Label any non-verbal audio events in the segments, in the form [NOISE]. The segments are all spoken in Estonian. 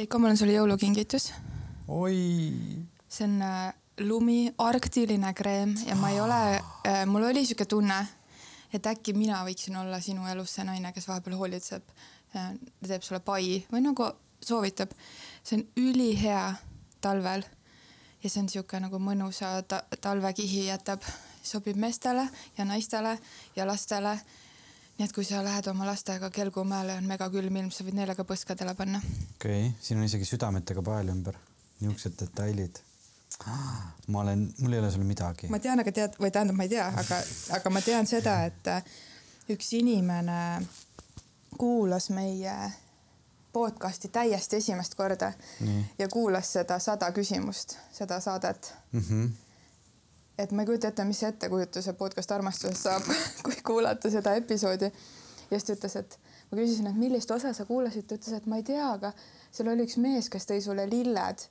Veiko, mul on sulle jõulukingitus. oi, see on äh, lumi, arktiline kreem ja ma ei ole äh,, mul oli sihuke tunne, et äkki mina võiksin olla sinu elus see naine, kes vahepeal hoolitseb, teeb sulle pai või nagu soovitab. see on ülihea talvel ja see on sihuke nagu mõnusa ta talvekihi jätab, sobib meestele ja naistele ja lastele. Nii et kui sa lähed oma lastega Kelgumäele, on megakülm ilm, sa võid neile ka põskedele panna. okei okay., siin on isegi südametega pael ümber, niisugused detailid. [GASPS] ma olen, mul ei ole sulle midagi. ma tean, aga tead, või tähendab, ma ei tea, aga, aga ma tean seda, et äh, üks inimene kuulas meie podcast'i täiesti esimest korda Nii. ja kuulas seda sada küsimust, seda saadet. Mm -hmm. Et ma ei kujuta ette, mis ettekujutuse podcast armastusest saab, [LAUGHS] kui kuulata seda episoodi. ja siis ta ütles, et ma küsisin, et millist osa sa kuulasid, ta ütles, et ma ei tea, aga seal oli üks mees, kes tõi sulle lilled.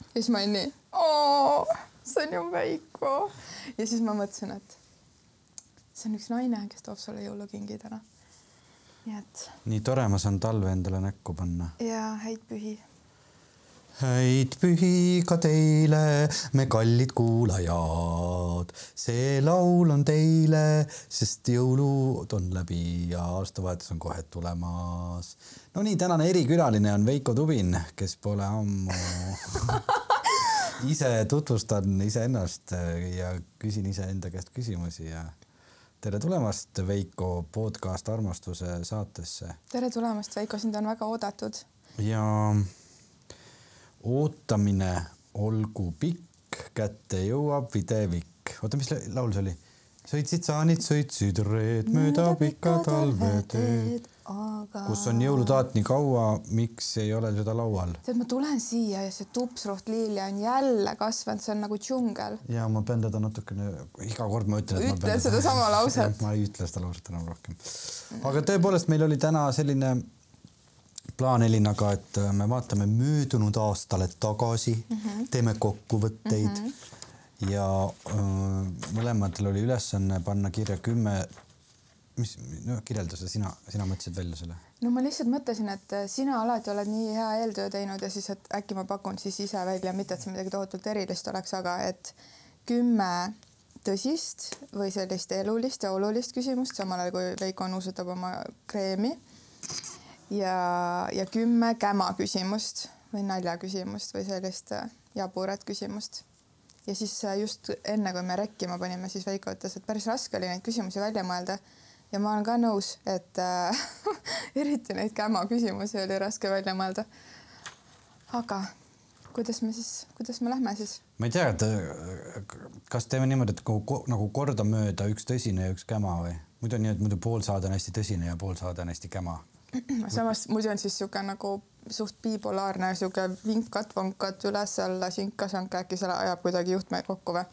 ja siis ma olin nii, see on ju Veiko. ja siis ma mõtlesin, et see on üks naine, kes toob sulle jõulukingi täna. nii et nii tore, ma saan talve endale näkku panna. ja häid pühi. Häid pühi ka teile, me kallid kuulajad. see laul on teile, sest jõulud on läbi ja aastavahetus on kohe tulemas. Nonii, tänane erikülaline on Veiko Tubin, kes pole ammu [LAUGHS] ise tutvustan iseennast ja küsin iseenda käest küsimusi ja tere tulemast, Veiko podcast armastuse saatesse tere tulemast, Veiko, sind on väga oodatud. ja ootamine olgu pikk, kätte jõuab videvik. oota, mis la- laul see oli? sõitsid saanid, sõitsid reed mööda pikka talveteed, aga. kus on jõulutaat nii kaua, miks ei ole seda laual? tead, ma tulen siia ja see tupsroht liilja on jälle kasvanud, see on nagu džungel. ja ma pean teda natukene, iga kord ma ütlen, Ütled sedasama [LAUGHS] lauset. ma ei ütle seda lauset enam rohkem. aga tõepoolest, meil oli täna selline plaan Elinaga, et me vaatame möödunud aastale tagasi mm, -hmm. teeme kokkuvõtteid mm -hmm. ja öö, mõlematel oli ülesanne panna kirja kümme, mis, no kirjelda seda sina, sina mõtlesid välja selle. no ma lihtsalt mõtlesin, et sina alati oled nii hea eeltöö teinud ja siis, et äkki ma pakun siis ise välja, mitte et see midagi tohutult erilist oleks, aga et kümme tõsist või sellist elulist ja olulist küsimust, samal ajal kui Veiko nuusutab oma kreemi ja, ja kümme käma küsimust või naljaküsimust või sellist äh, jaburat küsimust. ja siis äh, just enne, kui me rekkima panime, siis Veiko ütles, et päris raske oli neid küsimusi välja mõelda ja ma olen ka nõus, et äh, [LAUGHS] eriti neid käma küsimusi oli raske välja mõelda. aga kuidas me siis, kuidas me lähme siis? ma ei tea, et öö, kas teeme niimoodi, et nagu, nagu kordamööda üks tõsine ja üks käma või muidu on nii, et muidu pool saade on hästi tõsine ja pool saade on hästi käma samas muidu on siis niisugune nagu suht bipolaarne sihuke vinkat-vonkat üles-alla sinka-sanka, äkki see ajab kuidagi juhtmeid kokku või?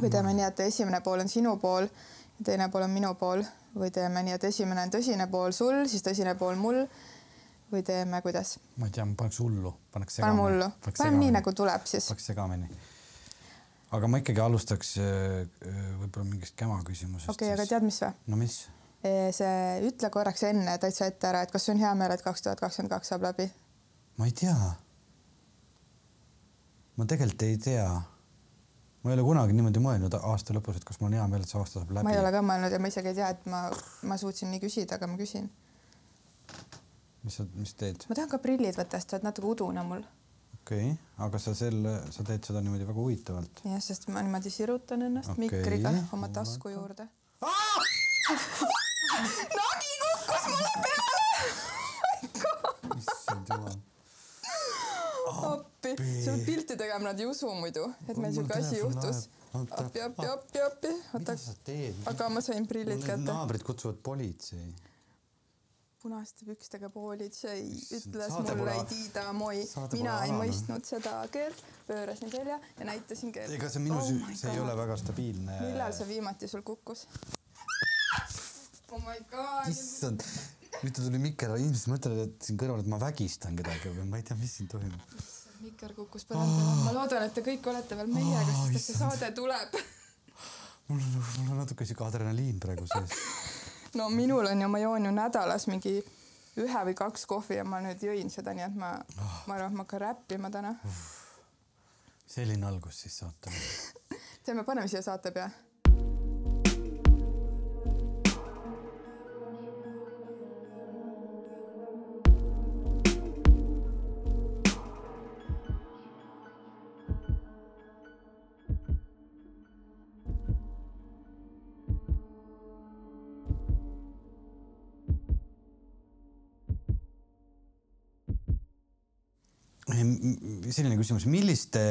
või teeme nii, et esimene pool on sinu pool ja teine pool on minu pool või teeme nii, et esimene on tõsine pool sul, siis tõsine pool mul või teeme kuidas? ma ei tea, ma paneks hullu, paneks paneme hullu, paneme nii nagu tuleb siis. Läks segamini. aga ma ikkagi alustaks öö, öö, võib-olla mingist käma küsimusest. okei okay,, aga tead, mis või? no mis? see, ütle korraks enne täitsa ette ära, et kas on hea meel, et kaks tuhat kakskümmend kaks saab läbi? ma ei tea. ma tegelikult ei tea. ma ei ole kunagi niimoodi mõelnud aasta lõpus, et kas mul on hea meel, et see aasta saab läbi. ma ei ole ka mõelnud ja ma isegi ei tea, et ma, ma suutsin nii küsida, aga ma küsin. mis sa, mis teed? ma tahan ka prillid võtta, sest sa oled natuke udune mul. okei okay., aga sa selle, sa teed seda niimoodi väga huvitavalt. jah, sest ma niimoodi sirutan ennast okay. mikriga oma tasku juurde. [LAUGHS] nagi kukkus mulle peale. issand jumal. appi, pead pilti tegema, nad ei usu muidu, et meil siuke asi juhtus. appi, appi, appi, appi, mida sa teed? aga ma sain prillid kätte. naabrid kutsuvad politsei. punaste pükstega politsei ütles saade mulle pole- Tiida Moi, mina ei mõistnud seda keelt, pöörasin selja ja näitasin keelt. ega see minu Oh süü see ei ole väga stabiilne. millal see viimati sul kukkus? Oh my god. issand, nüüd ta tuli Mikker, inimesed mõtlevad, et siin kõrval, et ma vägistan kedagi või ma ei tea, mis siin toimub. Mikker kukkus põrandale, ma loodan, et te kõik olete veel meiega, Oh, sest et see saade tuleb. [LAUGHS] mul on, mul on natuke siuke adrenaliin praegu sees. [LAUGHS] no minul on ju, ma joon ju nädalas mingi ühe või kaks kohvi ja ma nüüd jõin seda, nii et ma Ah. ma arvan, et ma hakkan räppima täna. selline algus siis saatele. [LAUGHS] teeme, paneme siia saatepea. Selline küsimus, milliste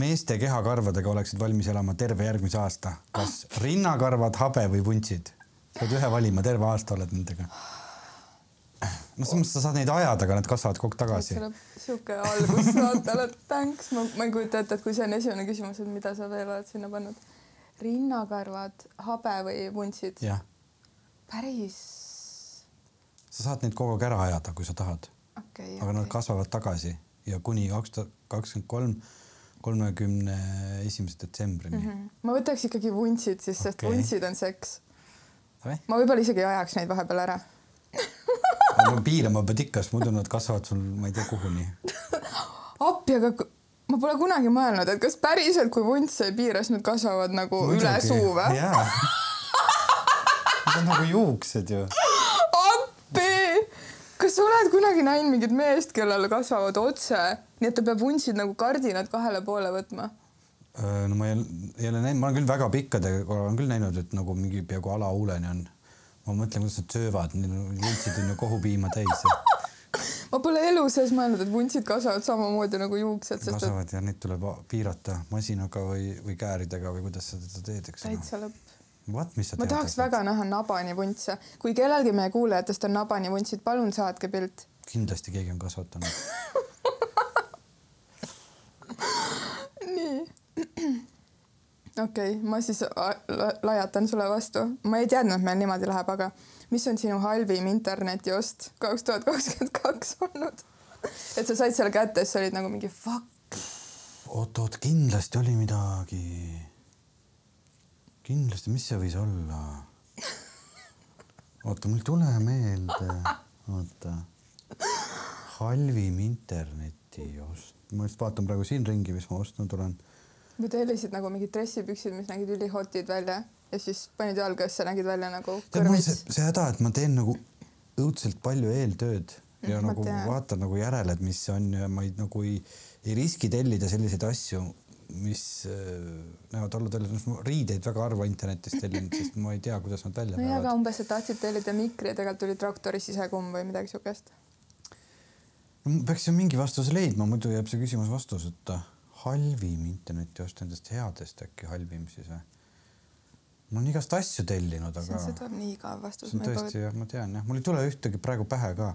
meeste kehakarvadega oleksid valmis elama terve järgmise aasta, kas rinnakarvad, habe või vuntsid? pead ühe valima, terve aasta oled nendega. no selles mõttes sa saad neid ajada, aga nad kasvavad kogu aeg tagasi. sihuke algus saatele, thanks, ma, ma ei kujuta ette, et kui see on esimene küsimus, et mida sa veel oled sinna pannud. rinnakarvad, habe või vuntsid? päris sa saad neid kogu aeg ära ajada, kui sa tahad, okei aga nad kasvavad tagasi ja kuni kaks tuhat kakskümmend kolm, kolmekümne esimese detsembrini mm. Mhm. ma võtaks ikkagi vuntsid siis, sest Okei. vuntsid on seks. -hmm. ma võib-olla isegi ajaks neid vahepeal ära. aga piirama pead ikka, sest muidu nad kasvavad sul, ma ei tea, kuhuni. appi, aga ma pole kunagi mõelnud, et kas päriselt, kui vunts ei piira, siis nad kasvavad nagu Muidugi. üle suu või? Need on nagu juuksed ju. Kas sa oled kunagi näinud mingit meest, kellel kasvavad otse, nii et ta peab vuntsid nagu kardinad kahele poole võtma? no ma ei ole, ei ole näinud, ma olen küll väga pikkadega, olen küll näinud, et nagu mingi peaaegu alahuuleni on. ma mõtlen, kuidas nad söövad, neil vuntsid on ju kohupiima täis ma pole elu sees mõelnud, et vuntsid kasvavad samamoodi nagu juuksed, sest et kasvavad ja neid tuleb piirata masinaga või, või kääridega või kuidas sa teda teed, eks täitsa lõpp. vaat, mis sa ma tahaks väga näha nabani vuntse, kui kellelgi meie kuulajatest on nabani vuntsid, palun saatke pilt. kindlasti keegi on kasvatanud. [LAUGHS] nii. [CLEARS THROAT] okei okay,, ma siis lajatan sulle vastu, ma ei teadnud, et meil niimoodi läheb, aga mis on sinu halvim internetiost kaks tuhat kakskümmend kaks olnud? et sa said selle kätte, siis olid nagu mingi fuck. oot-oot, kindlasti oli midagi. kindlasti, mis see võis olla? oota, mul ei tule meelde. oota. halvim internetiost, ma just vaatan praegu siin ringi, mis ma ostnud olen. või tellisid nagu mingid dressipüksid, mis nägid ülihotid välja ja siis panid jalga ja siis sa nägid välja nagu on see, see häda, et ma teen nagu õudselt palju eeltööd ja Mm, ma nagu tean. vaatan nagu järele, et mis see on ja ma ei nagu ei, ei riski tellida selliseid asju, mis äh, näevad olla välja, ma riideid väga harva internetist tellin, sest ma ei tea, kuidas nad välja no jaa, aga näevad. umbes, et tahtsid tellida mikri ja tegelikult tuli traktori sisekumm või midagi siukest. peaks ju mingi vastuse leidma, muidu jääb see küsimus vastuseta. halvim internetiost nendest headest äkki halvim siis või? ma olen igast asju tellinud, aga see tuleb nii igav vastus. see on tõesti jah, ma tean jah, mul ei tule ühtegi praegu pähe ka.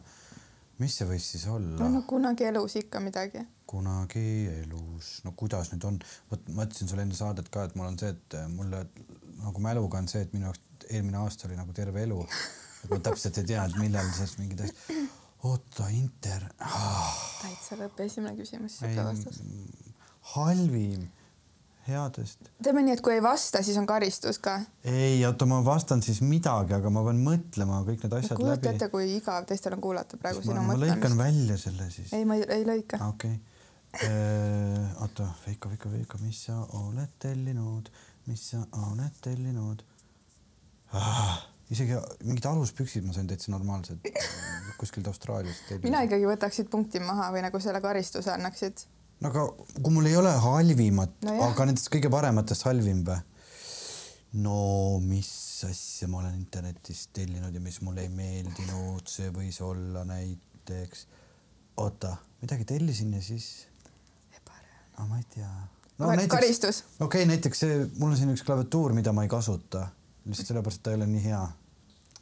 Mis see võis siis olla no,? no kunagi elus ikka midagi. kunagi elus, no kuidas nüüd on, vot ma ütlesin sulle enne saadet ka, et mul on see, et mulle nagu mäluga on see, et minu jaoks eelmine aasta oli nagu terve elu. et ma täpselt ei tea, et millal siis mingid asjad. oota, Inter ah,, täitsa lõpp, esimene küsimus, siuke vastus. halvim headest. teeme nii, et kui ei vasta, siis on karistus ka. ei, oota, ma vastan siis midagi, aga ma pean mõtlema kõik need asjad kujuta läbi ette,. kui igav teistel on kuulata praegu sinu ma lõikan mõtlemist. välja selle siis. ei, ma ei, ei lõika. okei. oota, Veiko, Veiko, Veiko, mis sa oled tellinud, mis sa oled tellinud ah,? isegi mingid aluspüksid ma sain täitsa normaalsed kuskilt Austraaliast mina ikkagi võtaks siit punkti maha või nagu selle karistuse annaksid. No aga kui mul ei ole halvimat no, aga nendest kõige parematest halvim või? no mis asja ma olen internetist tellinud ja mis mulle ei meeldinud, see võis olla näiteks, oota, midagi tellisin ja siis, aga ma ei tea no,. karistus. okei okay,, näiteks see, mul on siin üks klaviatuur, mida ma ei kasuta, lihtsalt sellepärast, et ta ei ole nii hea.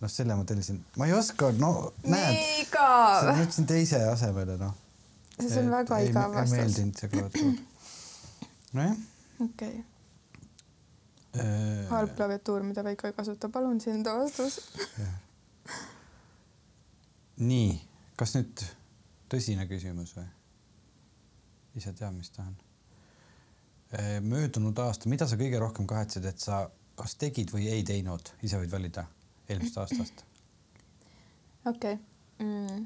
noh, selle ma tellisin, ma ei oska, no näed, nii igav ma. ütlesin teise asemele, noh. See on väga ei, igav ei vastus. meeldinud see klaviatuur. nojah okei, äh,. halb klaviatuur, mida Veiko ei kasuta, palun sind vastus. nii, kas nüüd tõsine küsimus või? ise tead, mis ta on. möödunud aasta, mida sa kõige rohkem kahetsed, et sa kas tegid või ei teinud, ise võid valida eelmisest aastast. okei okay. mm..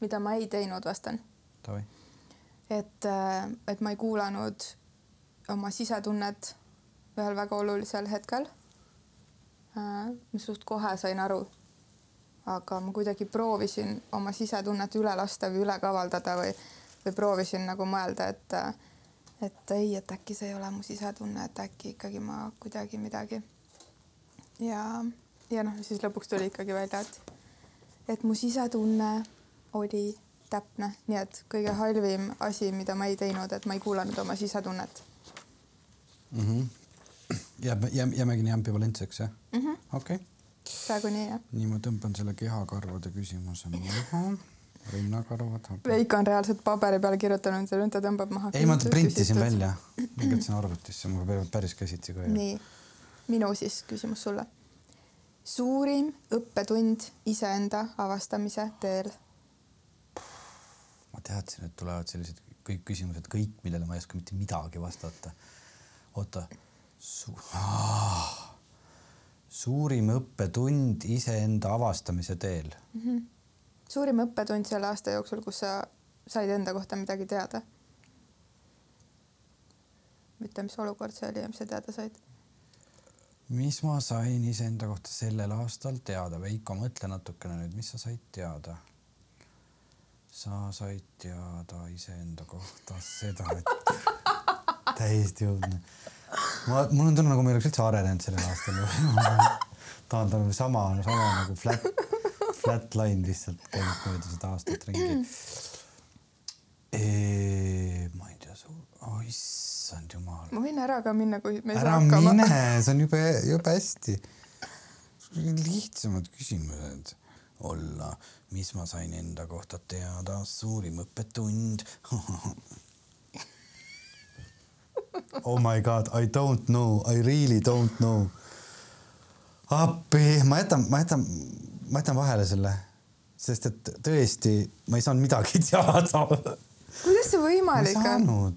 Mida ma ei teinud, vastan. et, et ma ei kuulanud oma sisetunnet ühel väga olulisel hetkel. ma suht kohe sain aru. aga ma kuidagi proovisin oma sisetunnet üle lasta või üle kavaldada või, või proovisin nagu mõelda, et, et ei, et äkki see ei ole mu sisetunne, et äkki ikkagi ma kuidagi midagi. ja, ja noh, siis lõpuks tuli ikkagi välja, et, et mu sisetunne oli täpne, nii et kõige halvim asi, mida ma ei teinud, et ma ei kuulanud oma sisetunnet jääb, jääb, jäämegi nii ambivalentseks jah mm. -hmm. okei okay., praegu nii jah. nii ma tõmban selle kehakarvade küsimuse maha. rinnakarvad. Veiko on reaalselt paberi peale kirjutanud ja nüüd ta tõmbab maha. ei, ma printisin. välja, kirjutasin arvutisse, mul peab päris käsitsi ka. nii, minu siis küsimus sulle. suurim õppetund iseenda avastamise teel. Ma teadsin, et tulevad sellised kõik küsimused, kõik, millele ma ei oska mitte midagi vastata. oota Su.... suurim õppetund iseenda avastamise teel. suurim õppetund selle aasta jooksul, kus sa said enda kohta midagi teada. ütle, mis olukord see oli ja mis sa teada said. mis ma sain iseenda kohta sellel aastal teada, Veiko, mõtle natukene nüüd, mis sa said teada? Sa said teada iseenda kohta seda, et [LAUGHS] täiesti õudne. ma, mul on tunne, nagu ma ei oleks üldse arenenud sellel aastal. [LAUGHS] taandanud sama, sama nagu flat, flat line lihtsalt käinud mööda seda aastat ringi. ma ei tea, oh issand jumal ma võin ära ka minna, kui me ei ära saa hakkama. mine, see on jube, jube hästi. lihtsamad küsimused olla, mis ma sain enda kohta teada, suurim õppetund. [LAUGHS] oh my god, I don't know, I really don't know. appi, ma jätan, ma jätan, ma jätan vahele selle, sest et tõesti, ma ei saanud midagi [LAUGHS] teada. kuidas see võimalik on?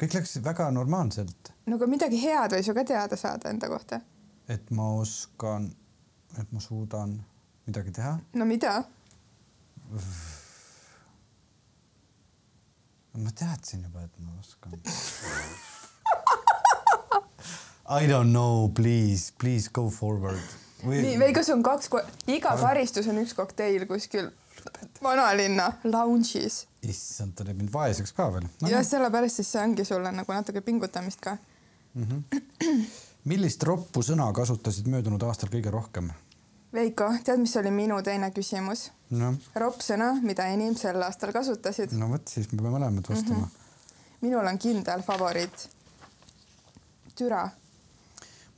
kõik läks väga normaalselt no aga midagi head võis ju ka teada saada enda kohta. et ma oskan, et ma suudan midagi teha. no mida? ma teadsin juba, et ma oskan. I don't know, please, please go forward. nii, Veiko, sul on kaks, iga karistus on üks kokteil kuskil vanalinna lounge'is issand, ta teeb mind vaeseks ka veel no,. ja sellepärast siis see ongi sulle nagu natuke pingutamist ka. millist roppu sõna kasutasid möödunud aastal kõige rohkem? Veiko, tead, mis oli minu teine küsimus? noh, ropp sõna, mida enim sel aastal kasutasid. no vot, siis me peame mõlemad vastama mm. -hmm. minul on kindel favoriit. türa.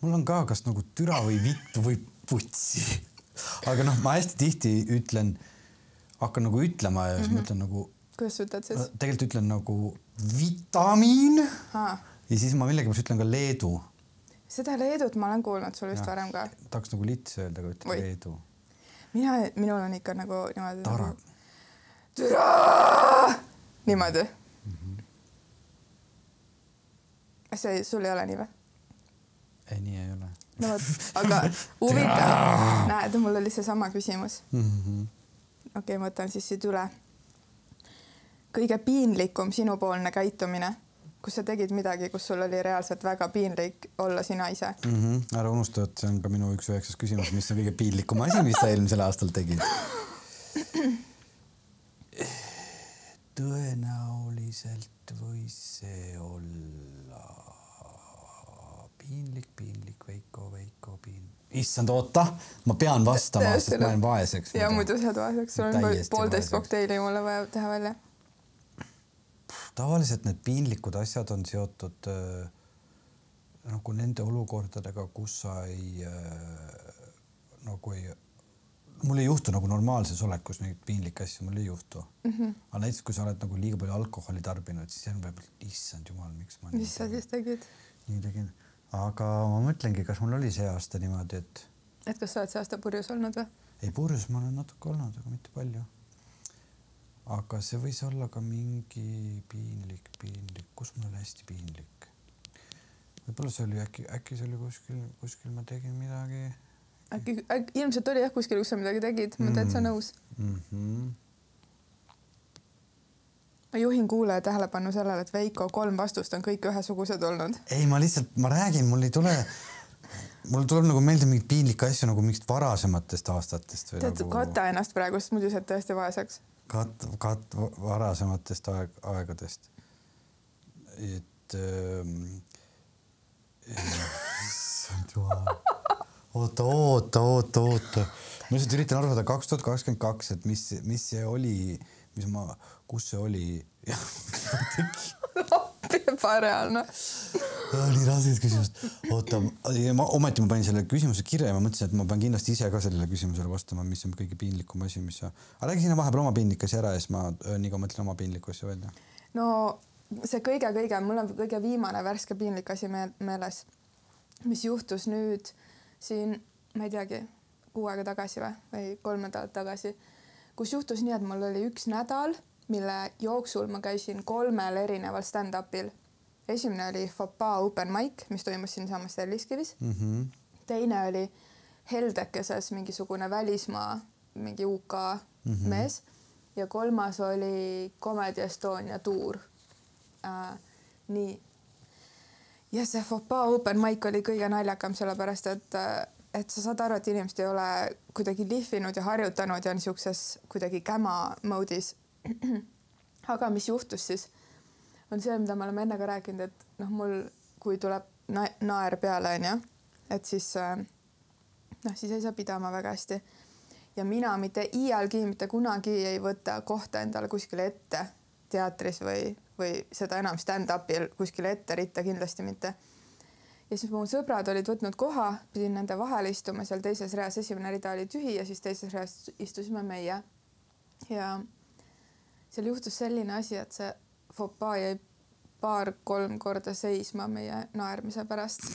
mul on ka kas nagu türa või vittu või putsi. aga noh, ma hästi tihti ütlen, hakkan nagu ütlema ja siis mm -hmm. ma ütlen nagu, kuidas sa ütled siis? tegelikult ütlen nagu vitamiin ja siis ma millegipärast ütlen ka Leedu. Seda Leedut ma olen kuulnud sul vist varem ka. tahaks nagu lits öelda, aga ütlen Oi. Leedu. mina, minul on ikka nagu niimoodi Tara türa. niimoodi mm. -hmm. see, sul ei ole nii või? ei, nii ei ole no vot, [LAUGHS] aga huvitav, näed, mul oli seesama küsimus. mm. -hmm. okei okay,, ma võtan siis siit üle. kõige piinlikum sinupoolne käitumine, kus sa tegid midagi, kus sul oli reaalselt väga piinlik olla sina ise. Mm -hmm. ära unusta, et see on ka minu üks üheksas küsimus, mis on kõige piinlikum asi, mis sa eelmisel aastal tegid? tõenäoliselt võis see olla piinlik, piinlik, Veiko, Veiko, piin-. issand, oota, ma pean vastama, sest ma jään vaeseks. ja muidu sa oled vaeseks, sul on poolteist kokteili mulle vaja teha välja. Tavaliselt need piinlikud asjad on seotud äh, nagu nende olukordadega, kus sa ei äh, nagu ei, mul ei juhtu nagu normaalses olekus neid piinlikke asju, mul ei juhtu mm. -hmm. aga näiteks, kui sa oled nagu liiga palju alkoholi tarbinud, siis on võib-olla, issand jumal, miks ma mis sa siis tegid? nii tegin. aga ma mõtlengi, kas mul oli see aasta niimoodi, et et kas sa oled see aasta purjus olnud või? ei purjus ma olen natuke olnud, aga mitte palju. Aga see võis olla ka mingi piinlik, piinlik, kus mul oli hästi piinlik. võib-olla see oli äkki, äkki see oli kuskil, kuskil ma tegin midagi äkki, äkki ilmselt oli jah kuskil, kus sa midagi tegid, ma olen täitsa Mm. nõus. mm. -hmm. ma juhin kuulaja tähelepanu sellele, et Veiko kolm vastust on kõik ühesugused olnud. ei, ma lihtsalt, ma räägin, mul ei tule, mul tuleb nagu meelde mingeid piinlikke asju nagu mingist varasematest aastatest. tead nagu..., kata ennast praegu, sest muidu sa oled tõesti vaeseks. Kat-, kat-, varasematest aeg, aegadest. et ähm, [LAUGHS] issand jumal. oota, oota, oota, oota. ma lihtsalt üritan aru saada, kaks tuhat kakskümmend kaks, et mis, mis see oli, mis ma, kus see oli [LAUGHS] [LAUGHS] appi ebareaalne. nii rasket küsimust. oota, ma ometi ma panin selle küsimuse kirja ja ma mõtlesin, et ma pean kindlasti ise ka sellele küsimusele vastama, mis on kõige piinlikum asi, mis sa. aga räägi sinna vahepeal oma piinlik asi ära ja siis ma nii kaua mõtlen oma piinlikku asja välja. no see kõige-kõige, mul on kõige viimane värske piinlik asi meeles, mis juhtus nüüd siin, ma ei teagi, kuu aega tagasi või, või kolm nädalat tagasi, kus juhtus nii, et mul oli üks nädal mille jooksul ma käisin kolmel erineval stand-up'il. esimene oli Fopaa open mic, mis toimus siinsamas Telliskivis mm. -hmm. teine oli Heldekeses mingisugune välismaa, mingi UK mm -hmm. mees ja kolmas oli Comedy Estonia tuur äh,. nii. ja see Fopaa open mic oli kõige naljakam, sellepärast et äh, et sa saad aru, et inimesed ei ole kuidagi lihvinud ja harjutanud ja on niisuguses kuidagi käma mode'is [CLEARS THROAT] aga mis juhtus siis, on see, mida me oleme enne ka rääkinud, et noh, mul, kui tuleb na naer peale, onju, et siis äh, noh, siis ei saa pidama väga hästi. ja mina mitte iialgi, mitte kunagi ei võta kohta endale kuskile ette teatris või, või seda enam stand-up'il kuskile ette ritta kindlasti mitte. ja siis mu sõbrad olid võtnud koha, pidin nende vahele istuma seal teises reas, esimene rida oli tühi ja siis teises reas istusime meie. ja seal juhtus selline asi, et see fopaa jäi paar-kolm korda seisma meie naermise pärast.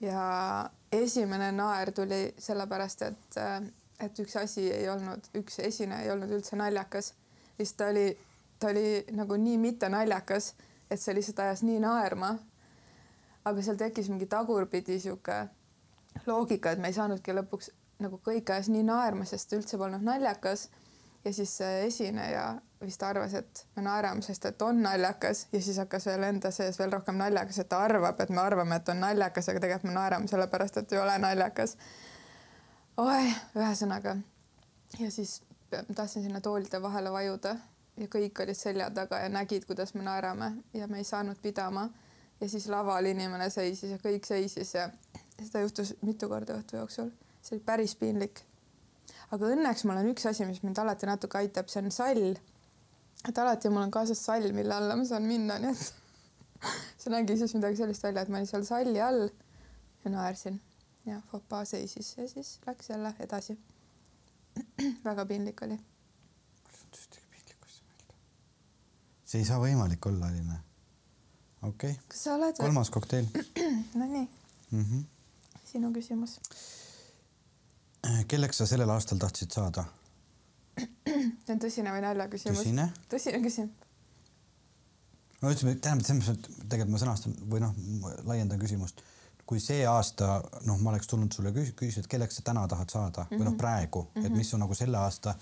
ja esimene naer tuli sellepärast, et, et üks asi ei olnud, üks esineja ei olnud üldse naljakas, siis ta oli, ta oli nagu nii mitte naljakas, et see lihtsalt ajas nii naerma. aga seal tekkis mingi tagurpidi sihuke loogika, et me ei saanudki lõpuks nagu kõik ajas nii naerma, sest üldse polnud naljakas ja siis see esineja vist arvas, et me naerame, sest et on naljakas ja siis hakkas veel enda sees veel rohkem naljakas, et ta arvab, et me arvame, et on naljakas, aga tegelikult me naerame sellepärast, et ei ole naljakas. oi, ühesõnaga ja siis tahtsin sinna toolide vahele vajuda ja kõik olid selja taga ja nägid, kuidas me naerame ja me ei saanud pidama. ja siis laval inimene seisis ja kõik seisis ja seda juhtus mitu korda õhtu jooksul. see oli päris piinlik aga õnneks mul on üks asi, mis mind alati natuke aitab, see on sall. et alati mul on kaasas sall, mille alla ma saan minna, nii et [LAUGHS] see nägi siis midagi sellist välja, et ma olin seal salli all ja naersin ja fopaa seisis ja siis läks jälle edasi. [CLEARS THROAT] väga piinlik oli. see ei saa võimalik olla, Alina. okei okay.. kolmas kokteil [CLEARS THROAT] Nonii mm. -hmm. sinu küsimus kelleks sa sellel aastal tahtsid saada? [CLEARS THROAT] see on tõsine või nalja küsimus? tõsine? tõsine küsimus. no ütleme, tähendab selles mõttes, et tegelikult ma sõnastan või noh, laiendan küsimust. kui see aasta noh, ma oleks tulnud sulle kü küsida, et kelleks sa täna tahad saada mm -hmm. või noh, mhm. praegu mm, -hmm. et mhm. mis su nagu selle aasta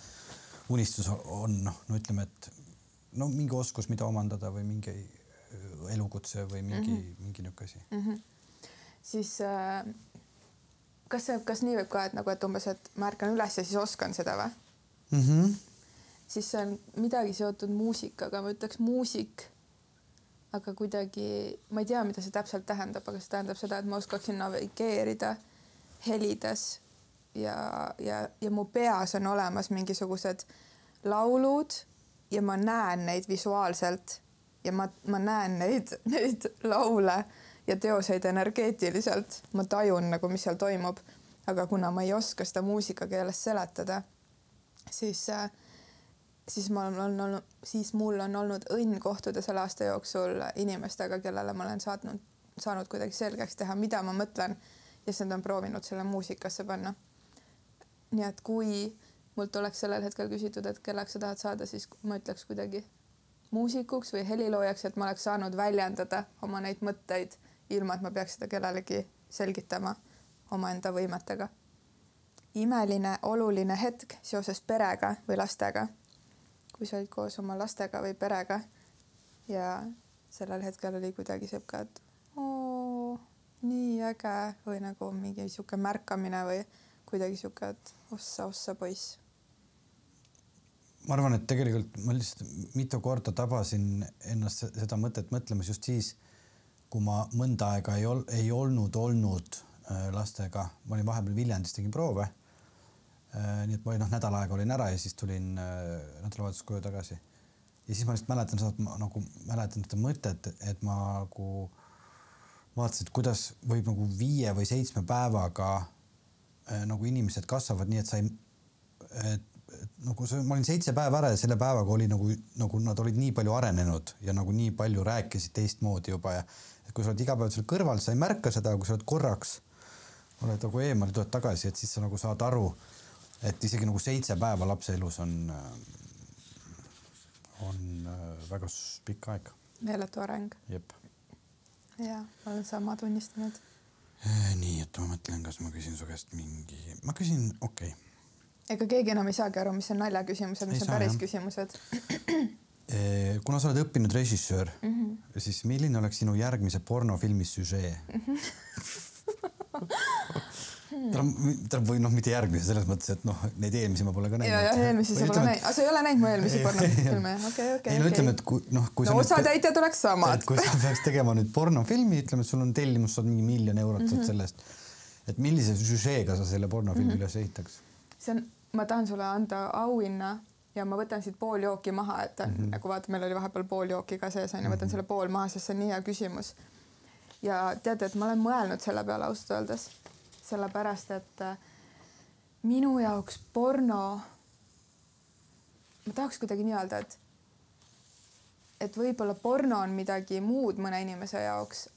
unistus on noh, no ütleme, et no mingi oskus, mida omandada või mingi äh, elukutse või mingi mm, -hmm. mingi niisugune asi mm. -hmm. siis äh kas see, kas nii võib ka, et nagu, et umbes, et ma ärkan üles ja siis oskan seda või mm? -hmm. siis see on midagi seotud muusikaga, ma ütleks muusik. aga kuidagi, ma ei tea, mida see täpselt tähendab, aga see tähendab seda, et ma oskaksin navigeerida helides ja, ja, ja mu peas on olemas mingisugused laulud ja ma näen neid visuaalselt ja ma, ma näen neid, neid laule ja teoseid energeetiliselt, ma tajun nagu, mis seal toimub. aga kuna ma ei oska seda muusikakeeles seletada, siis, äh, siis ma olen olnud, siis mul on olnud õnn kohtuda selle aasta jooksul inimestega, kellele ma olen saatnud, saanud kuidagi selgeks teha, mida ma mõtlen ja siis nad on proovinud selle muusikasse panna. nii et kui mult oleks sellel hetkel küsitud, et kelleks sa tahad saada, siis ma ütleks kuidagi muusikuks või heliloojaks, et ma oleks saanud väljendada oma neid mõtteid ilma et ma peaks seda kellelegi selgitama omaenda võimetega. imeline oluline hetk seoses perega või lastega. kui sa olid koos oma lastega või perega ja sellel hetkel oli kuidagi sihuke, et oo, nii äge või nagu mingi sihuke märkamine või kuidagi sihuke, et ossa-ossa poiss. ma arvan, et tegelikult ma lihtsalt mitu korda tabasin ennast seda mõtet mõtlemas just siis, kui ma mõnda aega ei ol-, ei olnud olnud äh, lastega, ma olin vahepeal Viljandis, tegin proove. Äh, nii et ma olin noh, nädal aega olin ära ja siis tulin äh, nädalavahetuseks koju tagasi. ja siis ma lihtsalt mäletan seda, et ma nagu mäletan seda mõtet, et ma nagu vaatasin, et kuidas võib nagu viie või seitsme päevaga nagu inimesed kasvavad nii, et sa ei, et nagu see, ma olin seitse päeva ära ja selle päevaga oli nagu, nagu nad olid nii palju arenenud ja nagu nii palju rääkisid teistmoodi juba ja et kui sa oled iga päev seal kõrval, sa ei märka seda, kui sa oled korraks, oled nagu eemal tuled tagasi, et siis sa nagu saad aru, et isegi nagu seitse päeva lapse elus on, on äh, väga pikk aeg. meeletu areng jep. ja ma olen sama tunnistanud. Äh, nii, et ma mõtlen, kas ma küsin su käest mingi, ma küsin, okei okay. Ega keegi enam ei saagi aru, mis on naljaküsimused, mis Ei on saa, päris jah. küsimused. [CLEARS THROAT] Eh, kuna sa oled õppinud režissöör mm. -hmm. siis milline oleks sinu järgmise pornofilmi süžee [LAUGHS] tähendab või noh, mitte järgmise selles mõttes, et noh, neid eelmisi ma pole ka näinud. ja, ja eelmisi sa pole näinud, aga sa ei ole näinud mu eelmisi pornofilme, okei, okei, ei no ütleme, et kui noh, kui no sa osatäitjad oleks samad kui sa peaks tegema nüüd pornofilmi, ütleme, et sul on tellimus, saad mingi miljon eurot mm -hmm. sellest. et millise süžeega sa selle pornofilmi mm -hmm. üles ehitaks? see on, ma tahan sulle anda auhinna ja ma võtan siit pool jooki maha, et mm -hmm. nagu vaata, meil oli vahepeal pool jooki ka sees onju, võtan selle pool maha, sest see on nii hea küsimus. ja teate, et ma olen mõelnud selle peale ausalt öeldes, sellepärast et äh, minu jaoks porno, ma tahaks kuidagi nii öelda, et et võib-olla porno on midagi muud mõne inimese jaoks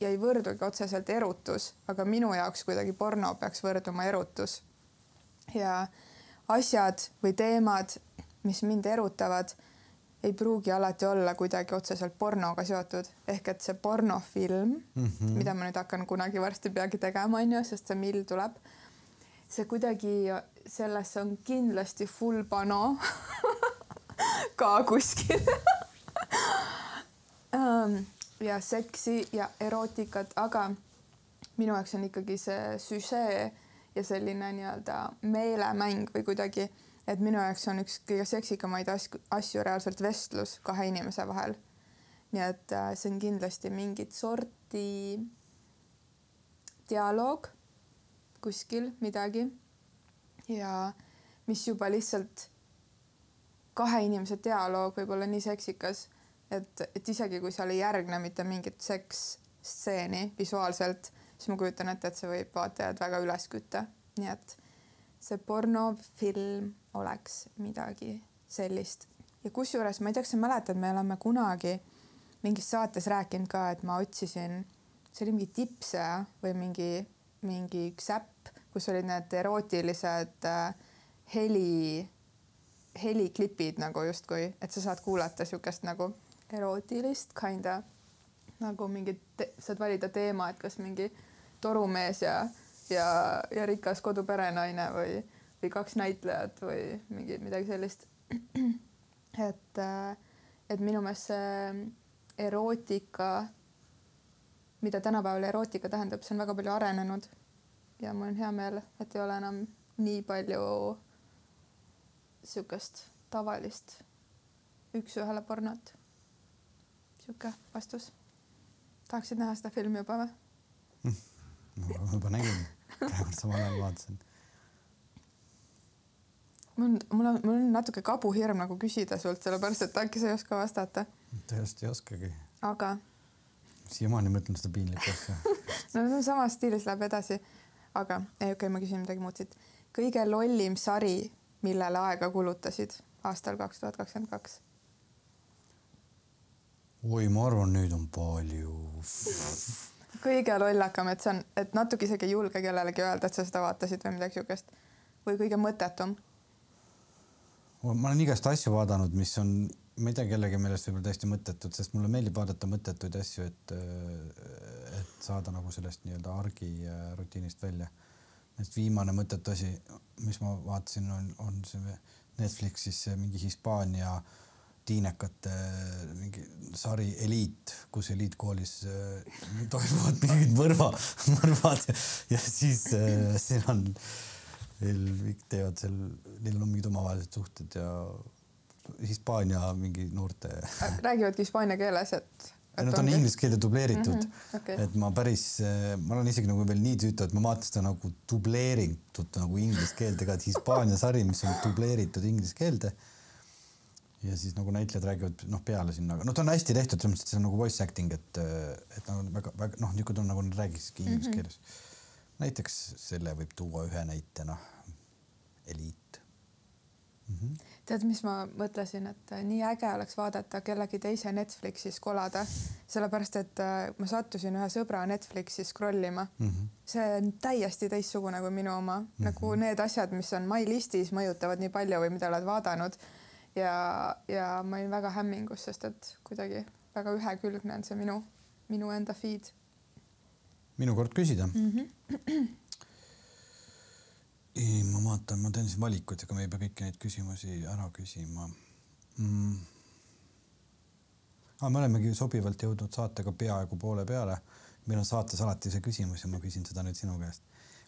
ja ei võrdugi otseselt erutus, aga minu jaoks kuidagi porno peaks võrduma erutus ja asjad või teemad, mis mind erutavad, ei pruugi alati olla kuidagi otseselt pornoga seotud, ehk et see pornofilm mm, -hmm. mida ma nüüd hakkan kunagi varsti peagi tegema, onju, sest see mill tuleb. see kuidagi, sellesse on kindlasti full pano [LAUGHS] ka kuskil [LAUGHS] Ähm, ja seksi ja erootikat, aga minu jaoks on ikkagi see süžee ja selline nii-öelda meelemäng või kuidagi, et minu jaoks on üks kõige seksikamaid asju, asju reaalselt vestlus kahe inimese vahel. nii et äh, see on kindlasti mingit sorti dialoog kuskil midagi ja mis juba lihtsalt kahe inimese dialoog võib olla nii seksikas, et, et isegi kui seal ei järgne mitte mingit seksstseeni visuaalselt, siis ma kujutan ette, et see võib vaatajad väga üles kütta. nii et see pornofilm oleks midagi sellist ja kusjuures ma ei tea, kas sa mäletad, me oleme kunagi mingis saates rääkinud ka, et ma otsisin, see oli mingi tipsea või mingi, mingi üks äpp, kus olid need erootilised äh, heli heliklipid nagu justkui, et sa saad kuulata siukest nagu erootilist kinda nagu mingit, saad valida teema, et kas mingi torumees ja, ja, ja rikas koduperenaine või, või kaks näitlejat või mingi midagi sellist. [CLEARS THROAT] et, et minu meelest see erootika, mida tänapäeval erootika tähendab, see on väga palju arenenud ja mul on hea meel, et ei ole enam nii palju sihukest tavalist üks-ühele pornot. sihuke vastus. Tahaksid näha seda filmi juba või? ma juba nägin, praegu samal ajal vaatasin. mul on, mul on, mul on natuke kabuhirm nagu küsida sult, sellepärast et äkki sa ei oska vastata. tõesti ei oskagi. aga siiamaani mõtlen seda piinlikku asja. [LAUGHS] no see on samas stiilis läheb edasi. aga ei, okei okay,, ma küsin midagi muud siit. kõige lollim sari, millele aega kulutasid aastal kaks tuhat kakskümmend kaks? Oi, ma arvan, neid on palju. kõige lollakam, et see on, et natuke isegi ei julge kellelegi öelda, et sa seda vaatasid või midagi siukest või kõige mõttetum. ma olen igast asju vaadanud, mis on, ma ei tea, kellegi meelest võib-olla täiesti mõttetud, sest mulle meeldib vaadata mõttetuid asju, et, et saada nagu sellest nii-öelda argi äh, rutiinist välja. et viimane mõttetu asi, mis ma vaatasin, on, on see Netflixis see mingi Hispaania tiinekate mingi sari Eliit, kus eliitkoolis äh, toimuvad mingid mõrva, mõrvad ja, ja siis äh, seal on, neil kõik teevad seal, neil on mingid omavahelised suhted ja Hispaania mingi noorte. räägivadki hispaania keeles, et Nad on inglise keelde dubleeritud mm. -hmm, okay. et ma päris, ma olen isegi nagu veel nii tüütu, et ma vaatan seda nagu dubleeritud nagu inglise keelde ka, et Hispaania sari, mis on dubleeritud inglise keelde. Ja siis nagu näitlejad räägivad noh, peale sinna, noh, ta on hästi tehtud, selles mõttes, et see on nagu voice acting, et, et nagu väga-väga noh, niisugune on nagu nad räägiksidki inglise mm -hmm. keeles. näiteks selle võib tuua ühe näitena. Eliit mm. -hmm tead, mis ma mõtlesin, et nii äge oleks vaadata kellegi teise Netflixis kolada, sellepärast et äh, ma sattusin ühe sõbra Netflixi scroll ima mm. -hmm. see on täiesti teistsugune kui minu oma mm, -hmm. nagu need asjad, mis on my listis, mõjutavad nii palju või mida oled vaadanud. Ja, ja ma olin väga hämmingus, sest et kuidagi väga ühekülgne on see minu, minu enda feed. minu kord küsida mm. -hmm ei, ma vaatan, ma teen siin valikuid, ega me ei pea kõiki neid küsimusi ära küsima mm.. Ah, me olemegi sobivalt jõudnud saatega peaaegu poole peale. meil on saates alati see küsimus ja ma küsin seda nüüd sinu käest.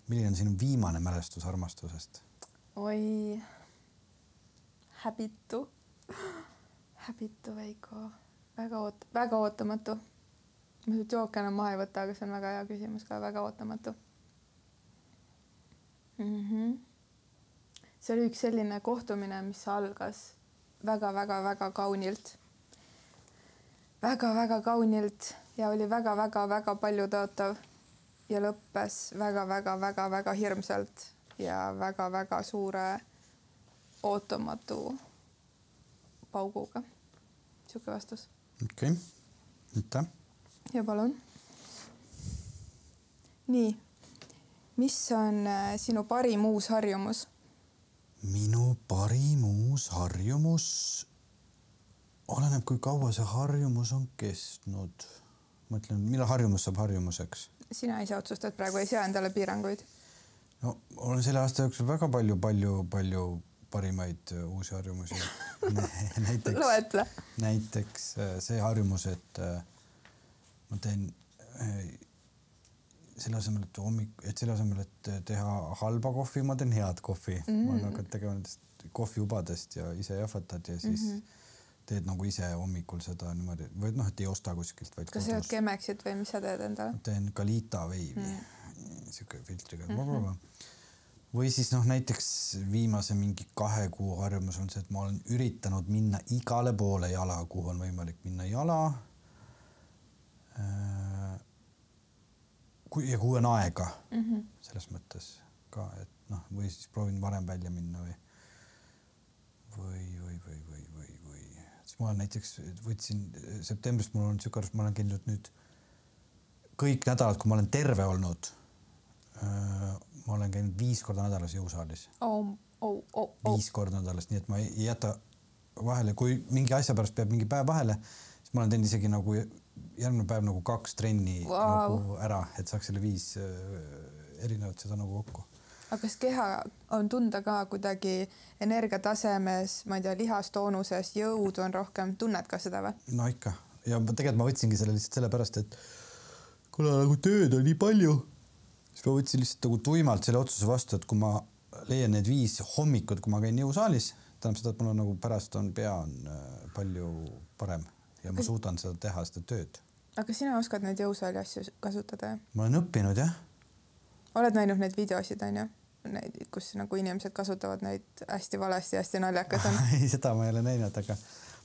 milline on sinu viimane mälestus armastusest? oi, häbitu, häbitu Veiko, väga oot-, väga ootamatu. ma seda jooke enam maha ei võta, aga see on väga hea küsimus ka, väga ootamatu mm. -hmm. see oli üks selline kohtumine, mis algas väga-väga-väga kaunilt väga,. väga-väga kaunilt ja oli väga-väga-väga paljutõotav ja lõppes väga-väga-väga-väga hirmsalt ja väga-väga suure ootamatu pauguga. sihuke vastus. okei okay., aitäh. ja palun. nii mis on äh, sinu parim uus harjumus? minu parim uus harjumus oleneb, kui kaua see harjumus on kestnud. ma ütlen, millal harjumus saab harjumuseks? sina ise otsustad, praegu ei sea endale piiranguid. no olen selle aasta jooksul väga palju, palju, palju parimaid äh, uusi harjumusi [LAUGHS] näiteks näiteks äh, see harjumus, et ma teen selle asemel, et hommik, et selle asemel, et teha halba kohvi, ma teen head kohvi mm. -hmm. ma olen hakanud tegema nendest kohviubadest ja ise jahvatad ja siis mm -hmm. teed nagu ise hommikul seda niimoodi või noh, et ei osta kuskilt, vaid. kas sa jood Chemexit või mis sa teed endale? teen Galita veivi mm, -hmm. sihuke filtriga mm. -hmm. Või siis noh, näiteks viimase mingi kahe kuu harjumus on see, et ma olen üritanud minna igale poole jala, kuhu on võimalik minna jala äh, kui ja kui on aega mm -hmm. selles mõttes ka, et noh, või siis proovin varem välja minna või või, või, või, või, või, või siis ma näiteks võtsin septembrist, mul on niisugune arust, ma olen käinud nüüd kõik nädalad, kui ma olen terve olnud. Ma olen käinud viis korda nädalas jõusaalis oh,. Oh, oh, oh. viis korda nädalas, nii et ma ei jäta vahele, kui mingi asja pärast peab mingi päev vahele, siis ma olen teinud isegi nagu järgmine päev nagu kaks trenni wow. nagu ära, et saaks selle viis äh, erinevat seda nagu kokku. aga kas keha on tunda ka kuidagi energiatasemes, ma ei tea, lihastoonuses, jõudu on rohkem, tunned ka seda või? no ikka ja tegelikult ma võtsingi selle lihtsalt sellepärast, et kuna nagu tööd on nii palju, siis ma võtsin lihtsalt nagu tuimalt selle otsuse vastu, et kui ma leian need viis hommikut, kui ma käin jõusaalis, tähendab seda, et mul on nagu pärast on pea on äh, palju parem ja ma suudan seda teha, seda tööd. aga sina oskad neid jõusaali asju kasutada? ma olen õppinud jah. oled näinud neid videosid onju? Neid, kus nagu inimesed kasutavad neid hästi valesti, hästi naljakas on [LAUGHS] ei, seda ma ei ole näinud, aga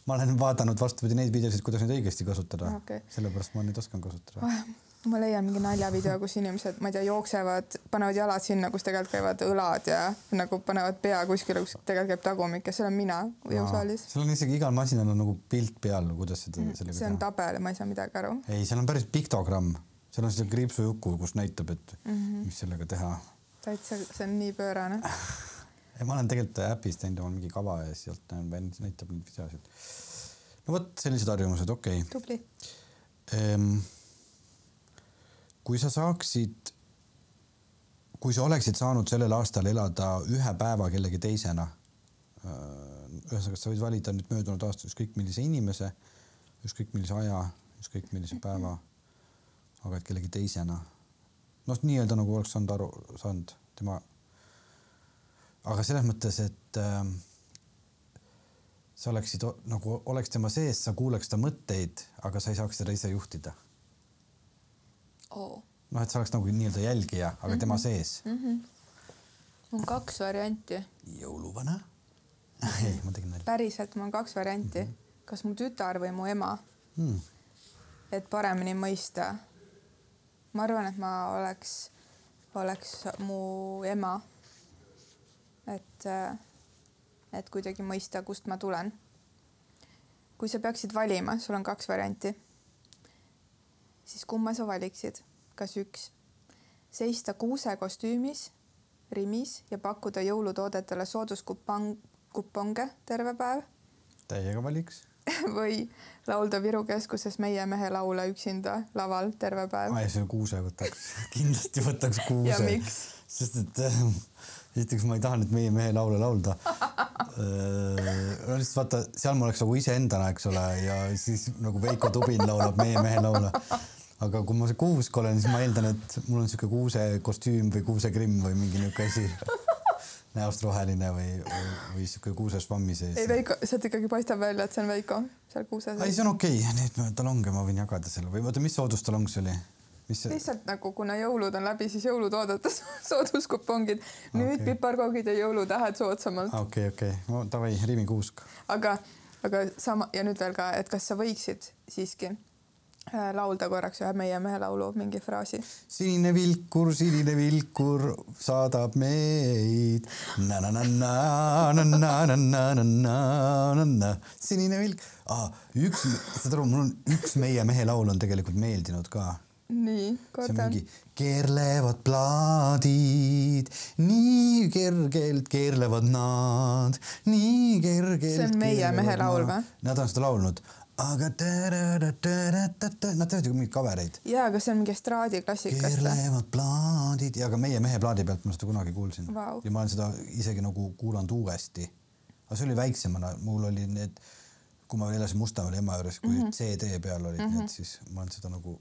ma olen vaadanud vastupidi neid videosid, kuidas neid õigesti kasutada okay.. sellepärast ma neid oskan kasutada [LAUGHS] ma leian mingi naljavideo, kus inimesed, ma ei tea, jooksevad, panevad jalad sinna, kus tegelikult käivad õlad ja nagu panevad pea kuskile, kus tegelikult käib tagumik ja see olen mina jõusaalis. seal on isegi igal masinal on nagu pilt peal, kuidas seda mm, see on tabel ma ei saa midagi aru. ei, seal on päris piktogramm, seal on see kriipsujuku, kus näitab, et mm -hmm. mis sellega teha. täitsa, see on nii pöörane [LAUGHS] ja ma olen tegelikult äpis teinud omal mingi kava ja sealt näitab neid videosid. no vot, sellised harjumused, okei okay.. tubli ehm, kui sa saaksid, kui sa oleksid saanud sellel aastal elada ühe päeva kellegi teisena, ühesõnaga, sa võid valida nüüd möödunud aasta ükskõik millise inimese, ükskõik millise aja, ükskõik millise päeva, aga et kellegi teisena. noh, nii-öelda nagu oleks saanud aru, saanud tema. aga selles mõttes, et äh, sa oleksid nagu oleks tema sees, sa kuuleks ta mõtteid, aga sa ei saaks teda ise juhtida. oo. noh, et sa oleks nagu nii-öelda jälgija, aga tema sees. on kaks varianti. jõuluvana. [LAUGHS] ei, ma tegin nalja päriselt mul on kaks varianti, kas mu tütar või mu ema, hmm.. et paremini mõista. ma arvan, et ma oleks, oleks mu ema. et, et kuidagi mõista, kust ma tulen. kui sa peaksid valima, sul on kaks varianti, siis kumma sa valiksid, kas üks, seista kuusekostüümis Rimis ja pakkuda jõulutoodetele sooduskupong, kuponge terve päev täiega valiks. [LAUGHS] või laulda Viru keskuses Meie mehe laule üksinda laval terve päev. ma selle kuuse võtaks, [LAUGHS] kindlasti võtaks kuuse sest et äh, esiteks ma ei taha nüüd meie mehe laule laulda. [LAUGHS] no lihtsalt vaata, seal ma oleks nagu iseendana, eks ole, ja siis nagu Veiko Tubin laulab meie mehe laule. Aga kui ma kuusk olen, siis ma eeldan, et mul on sihuke kuusekostüüm või kuusekrimm või mingi niuke asi. [LAUGHS] näost roheline või, või, või sihuke kuusešvammi sees. ei Veiko, sealt ikkagi paistab välja, et see on Veiko seal kuuse ei, sees. see on okei okay., neid talonge ma võin jagada selle või oota, mis soodustalong see oli? mis see? lihtsalt nagu kuna jõulud on läbi, siis jõulutoodete [LAUGHS] sooduskupongid, nüüd Okei. piparkoogid ja jõulutähed soodsamalt, okei, okei, no davai, Rimi kuusk. aga, aga sama ja nüüd veel ka, et kas sa võiksid siiski laulda korraks ühe Meie mehe laulu mingi fraasi. sinine vilkur, sinine vilkur saadab meid. sinine vilk ah,, üks, saad aru, mul on üks meie mehe laul on tegelikult meeldinud ka. nii, kordan keerlevad plaadid, nii kergelt keerlevad nad, nii kergelt. See on meie mehe laul või? Nad on seda laulnud, aga nad teevad ju mingeid kavereid. ja, aga see on mingi estraadiklassikast keerlevad plaadid ja ka meie mehe plaadi pealt ma seda kunagi kuulsin Vau. ja ma olen seda isegi nagu kuulanud uuesti. aga see oli väiksemana, mul oli need, kui ma veel elasin Mustamäel ema juures, kui mm -hmm. CD peal olid mm -hmm. need, siis ma olen seda nagu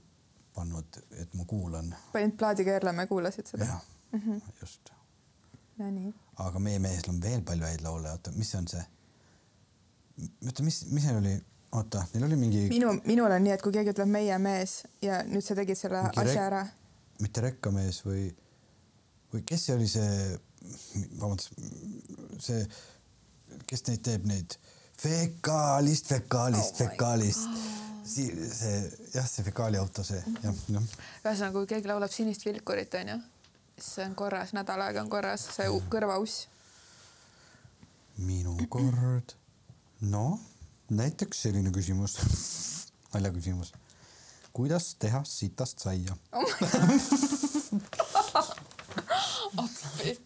pannud, et ma kuulan. panid plaadi keerlema ja kuulasid seda? jah mm, -hmm. just. no nii. aga meie mehel on veel palju häid laule, oota, mis see on see? oota, mis, mis neil oli, oota, neil oli mingi, minu, minul on nii, et kui keegi ütleb meie mees ja nüüd sa tegid selle Mingi asja ära, mitte rekkamees või, või kes see oli see, vabandust, see, kes neid teeb, neid fekaalist, fekaalist Oh fekaalist. see, see jah, see fekaaliauto, see jah, jah. ühesõnaga, kui keegi laulab Sinist vilkurit, onju, siis see on korras, nädal aega on korras, see u- kõrvauss. minu kord. noh, näiteks selline küsimus, [LAUGHS] naljaküsimus. kuidas teha sitast saia? appi.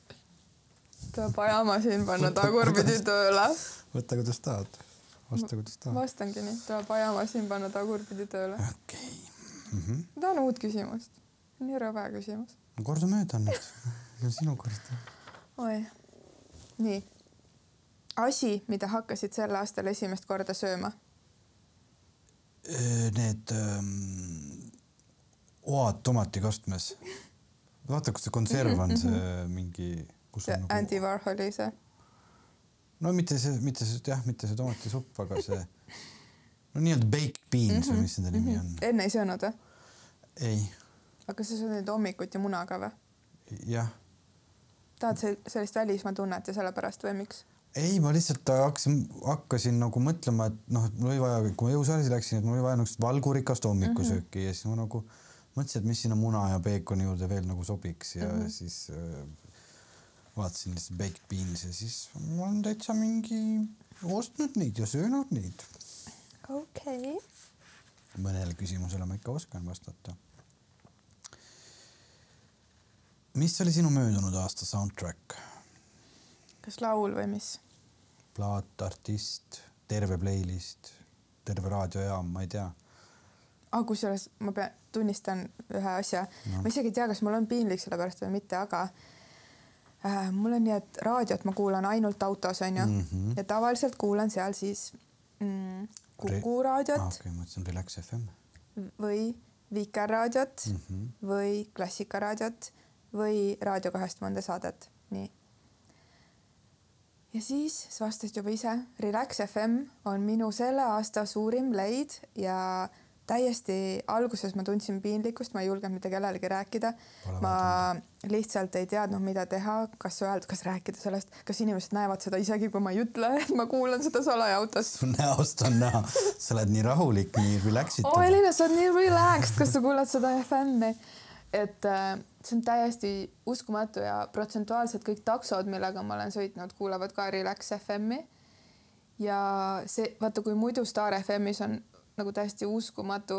tuleb ajamasin panna tagurpidi tööle. võta, kuidas tahad. vasta, kuidas tahad. vastangi nii, tuleb ajamasin panna tagurpidi tööle. okei okay.. ma tahan uut küsimust. nii rõve küsimus. kordamööda on nüüd. [LAUGHS] sinu kord. oi. nii. asi, mida hakkasid sel aastal esimest korda sööma. Need ähm, oad tomatikastmes. vaata, kus see konserv on, see [LAUGHS] mingi, kus see on Andy nagu, Warholi see. no mitte see, mitte see jah, mitte see tomatisupp, aga see no nii-öelda baked beans või mis nende nimi on. enne ei söönud või? ei, aga sa sööd neid hommikuti munaga või? jah, tahad sellist välismaa tunnet ja sellepärast või miks? ei, ma lihtsalt hakkasin, hakkasin nagu mõtlema, et noh, et mul oli vaja, kui ma jõusaali läksin, et mul oli vaja niisugust valgurikast hommikusööki mm -hmm. ja siis ma nagu mõtlesin, et mis sinna muna ja peekoni juurde veel nagu sobiks ja mm -hmm. siis äh, vaatasin lihtsalt baked beans ja siis ma olen täitsa mingi ostnud neid ja söönud neid. okei okay.. mõnele küsimusele ma ikka oskan vastata. mis oli sinu möödunud aasta soundtrack? kas laul või mis? plaat, artist, terve playlist, terve raadiojaam, ma ei tea. ah,. kusjuures ma pean, tunnistan ühe asja no., ma isegi ei tea, kas mul on piinlik selle pärast või mitte, aga äh, mul on nii, et raadiot ma kuulan ainult autos onju mm -hmm. ja tavaliselt kuulan seal siis mm, Kuku raadiot ah, okei okay,, ma mõtlesin Relax FM või Vikerraadiot mm -hmm. või Klassikaraadiot või Raadio kahest mõnda saadet, nii. Ja siis sa vastasid juba ise, Relax FM on minu selle aasta suurim leid ja täiesti alguses ma tundsin piinlikkust, ma ei julgenud mitte kellelegi rääkida. ma lihtsalt ei teadnud, mida teha, kas öelda, kas rääkida sellest, kas inimesed näevad seda isegi, kui ma ei ütle, et ma kuulan seda salaja autos. su näost on näha, sa oled nii rahulik, nii relax itud. oo oh, Elina, sa oled nii relaxed, kas sa kuulad seda FM-i? et äh, see on täiesti uskumatu ja protsentuaalselt kõik taksod, millega ma olen sõitnud, kuulavad ka Relax FM-i. ja see, vaata, kui muidu Star FM-is on nagu täiesti uskumatu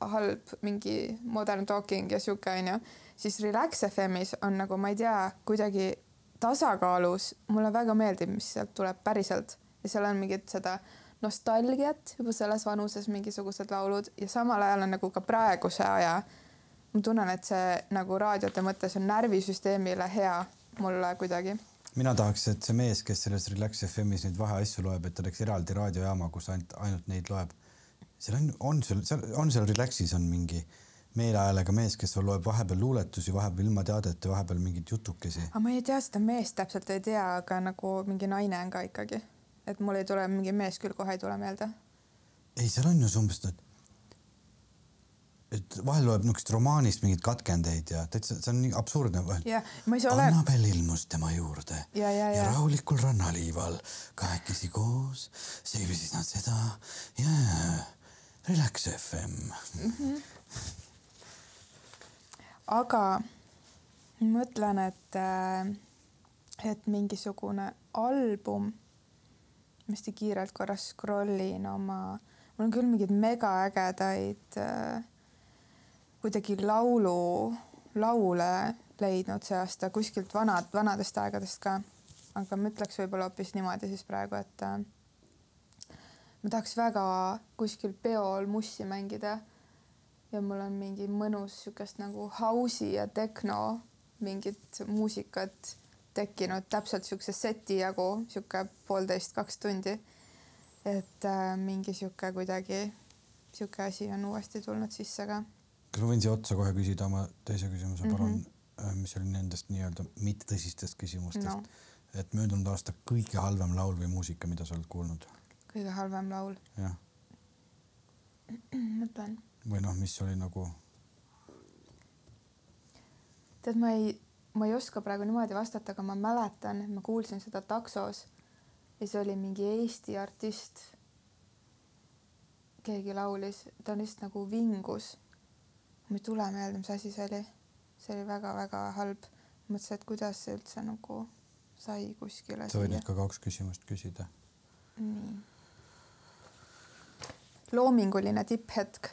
halb mingi modern talking ja sihuke onju, siis Relax FM-is on nagu ma ei tea, kuidagi tasakaalus, mulle väga meeldib, mis sealt tuleb päriselt ja seal on mingit seda nostalgiat juba selles vanuses mingisugused laulud ja samal ajal on nagu ka praeguse aja. Ma tunnen, et see nagu raadiote mõttes on närvisüsteemile hea mulle kuidagi mina tahaks, et see mees, kes selles Relax FM-is neid vaheasju loeb, et oleks eraldi raadiojaama, kus ainult, ainult neid loeb seal on, on sul, seal on seal Relaxis on mingi meelehäälega mees, kes loeb vahepeal luuletusi, vahepeal ilma teadeta, vahepeal mingeid jutukesi. aga ma ei tea seda meest täpselt ei tea, aga nagu mingi naine on ka ikkagi, et mul ei tule mingi mees küll kohe ei tule meelde. ei, seal on ju umbes, et et vahel loeb niisugust romaanist mingeid katkendeid ja täitsa, see on nii absurdne vahel. Ole... Annabel ilmus tema juurde ja, ja, ja. ja rahulikul rannaliival kahekesi koos seebisid nad seda ja Relax FM mm. -hmm. aga mõtlen, et, äh, et mingisugune album, ma hästi kiirelt korra scroll in oma, mul on küll mingeid megaägedaid äh, kuidagi laulu, laule leidnud see aasta kuskilt vanad, vanadest aegadest ka. aga ma ütleks võib-olla hoopis niimoodi siis praegu, et äh, ma tahaks väga kuskil peol mussi mängida. ja mul on mingi mõnus sihukest nagu house'i ja tehno mingit muusikat tekkinud täpselt siukse seti jagu, sihuke poolteist, kaks tundi. et äh, mingi sihuke kuidagi sihuke asi on uuesti tulnud sisse ka. Kas ma võin siia otsa kohe küsida oma teise küsimuse, palun mm, -hmm. mis oli nendest nii-öelda mittetõsistest küsimustest no.? et möödunud aasta kõige halvem laul või muusika, mida sa oled kuulnud kõige halvem laul. jah. mõtlen. või noh, mis oli nagu? tead, ma ei, ma ei oska praegu niimoodi vastata, aga ma mäletan, et ma kuulsin seda taksos ja see oli mingi Eesti artist. keegi laulis, ta lihtsalt nagu vingus. Mul ei tule meelde, mis asi see oli. see oli väga-väga halb. mõtlesin, et kuidas see üldse nagu sai kuskile. sa võid ikka kaks küsimust küsida. nii loominguline tipphetk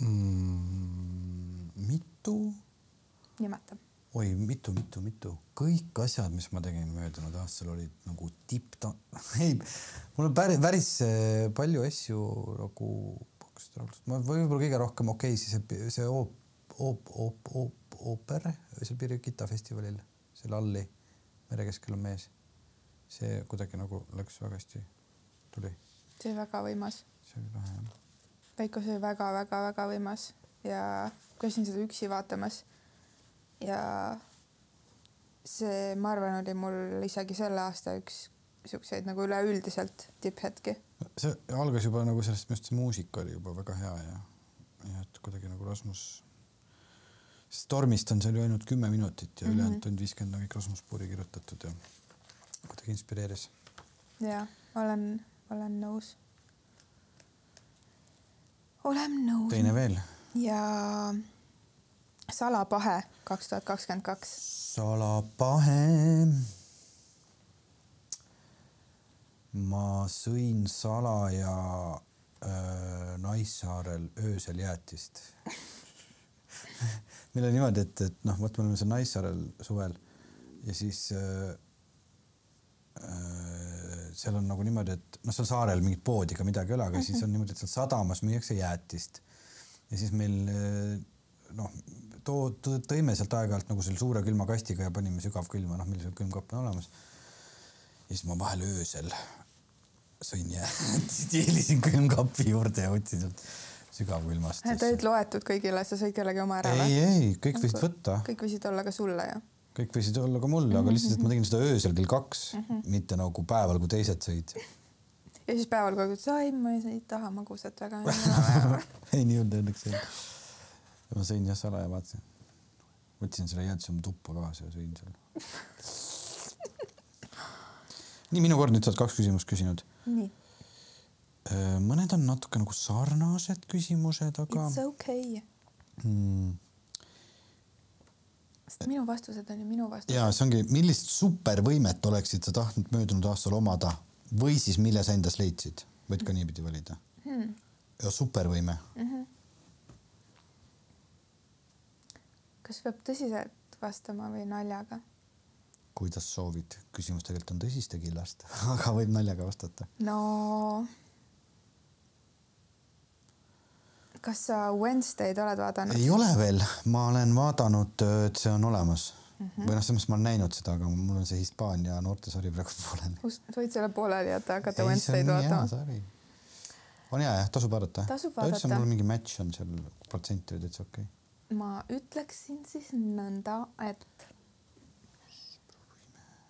mm,? mitu? nimeta. oi, mitu, mitu, mitu, kõik asjad, mis ma tegin möödunud aastal olid nagu tipp, [LAUGHS] ei, mul on päris, päris eh, palju asju nagu ma võib-olla kõige rohkem okei okay,, siis see oop, oop, oop, oop, ooper seal Pirita festivalil, seal Alli mere keskel on mees. see kuidagi nagu läks väga hästi, tuli see oli väga võimas. see oli lahe jah. Veiko, see oli väga-väga-väga võimas ja käisin seda üksi vaatamas. ja see, ma arvan, oli mul isegi selle aasta üks siukseid nagu üleüldiselt tipphetki. see algas juba nagu sellest, minu arust see muusika oli juba väga hea ja, ja et kuidagi nagu Rasmus Stormist on seal ju ainult kümme minutit ja mm -hmm. ülejäänud tund viiskümmend on kõik Rasmus Puuri kirjutatud ja kuidagi inspireeris. ja olen olen nõus. olen nõus. teine veel. ja salapahe kaks tuhat kakskümmend kaks. salapahe. Ma sõin salaja äh, Naissaarel öösel jäätist [LAUGHS] meil on niimoodi, et, et noh, vot me oleme seal Naissaarel suvel ja siis äh, Äh, seal on nagu niimoodi, et noh, seal saarel mingit poodi ega midagi ei ole, aga siis on niimoodi, et seal sadamas müüakse jäätist. ja siis meil äh, noh, too, tõime sealt aeg-ajalt nagu selle suure külmakastiga ja panime sügavkülma, noh, meil see külmkapp on olemas. ja siis ma vahel öösel sõin ja [LAUGHS] tiilisin külmkapi juurde ja võtsin sealt sügavkülmast. Need olid loetud kõigile, sa sõid kellegi oma ära ei, ei, kõik võisid võtta. kõik võisid olla ka sulle ju. kõik võisid olla ka mulle, aga lihtsalt, et ma tegin seda öösel kell kaks mm, -hmm. mitte nagu päeval, kui teised sõid. ja siis päeval kogu aeg ütles, ai, ma ei taha magusat väga [LAUGHS] ei, nii hull õnneks ei olnud. ma sõin jah salaja, vaatasin. võtsin selle, jätsin oma tuppa kaasa ja sõin seal [LAUGHS] nii, minu kord, nüüd sa oled kaks küsimust küsinud. Nii. mõned on natuke nagu sarnased küsimused, aga. It's okay mm, sest minu vastused on ju minu vastused. ja see ongi, millist supervõimet oleksid sa tahtnud möödunud aastal omada või siis mille sa endas leidsid, võid ka niipidi valida hmm. ja supervõime mm. -hmm. kas peab tõsiselt vastama või naljaga? Kuidas soovid, küsimus tegelikult on tõsiste killast [LAUGHS] aga võib naljaga vastata. no kas sa Wednesday'd oled vaadanud? ei ole veel, ma olen vaadanud, et see on olemas mm -hmm. või noh, selles mõttes ma olen näinud seda, aga mul on see Hispaania noortesari praegu [LAUGHS] pooleli. sa võid selle pooleli jätta, hakata Wednesday'd vaatama. on hea jah, tasub vaadata. tasub vaadata. mul mingi match on seal, protsent oli täitsa okei okay.. ma ütleksin siis nõnda, et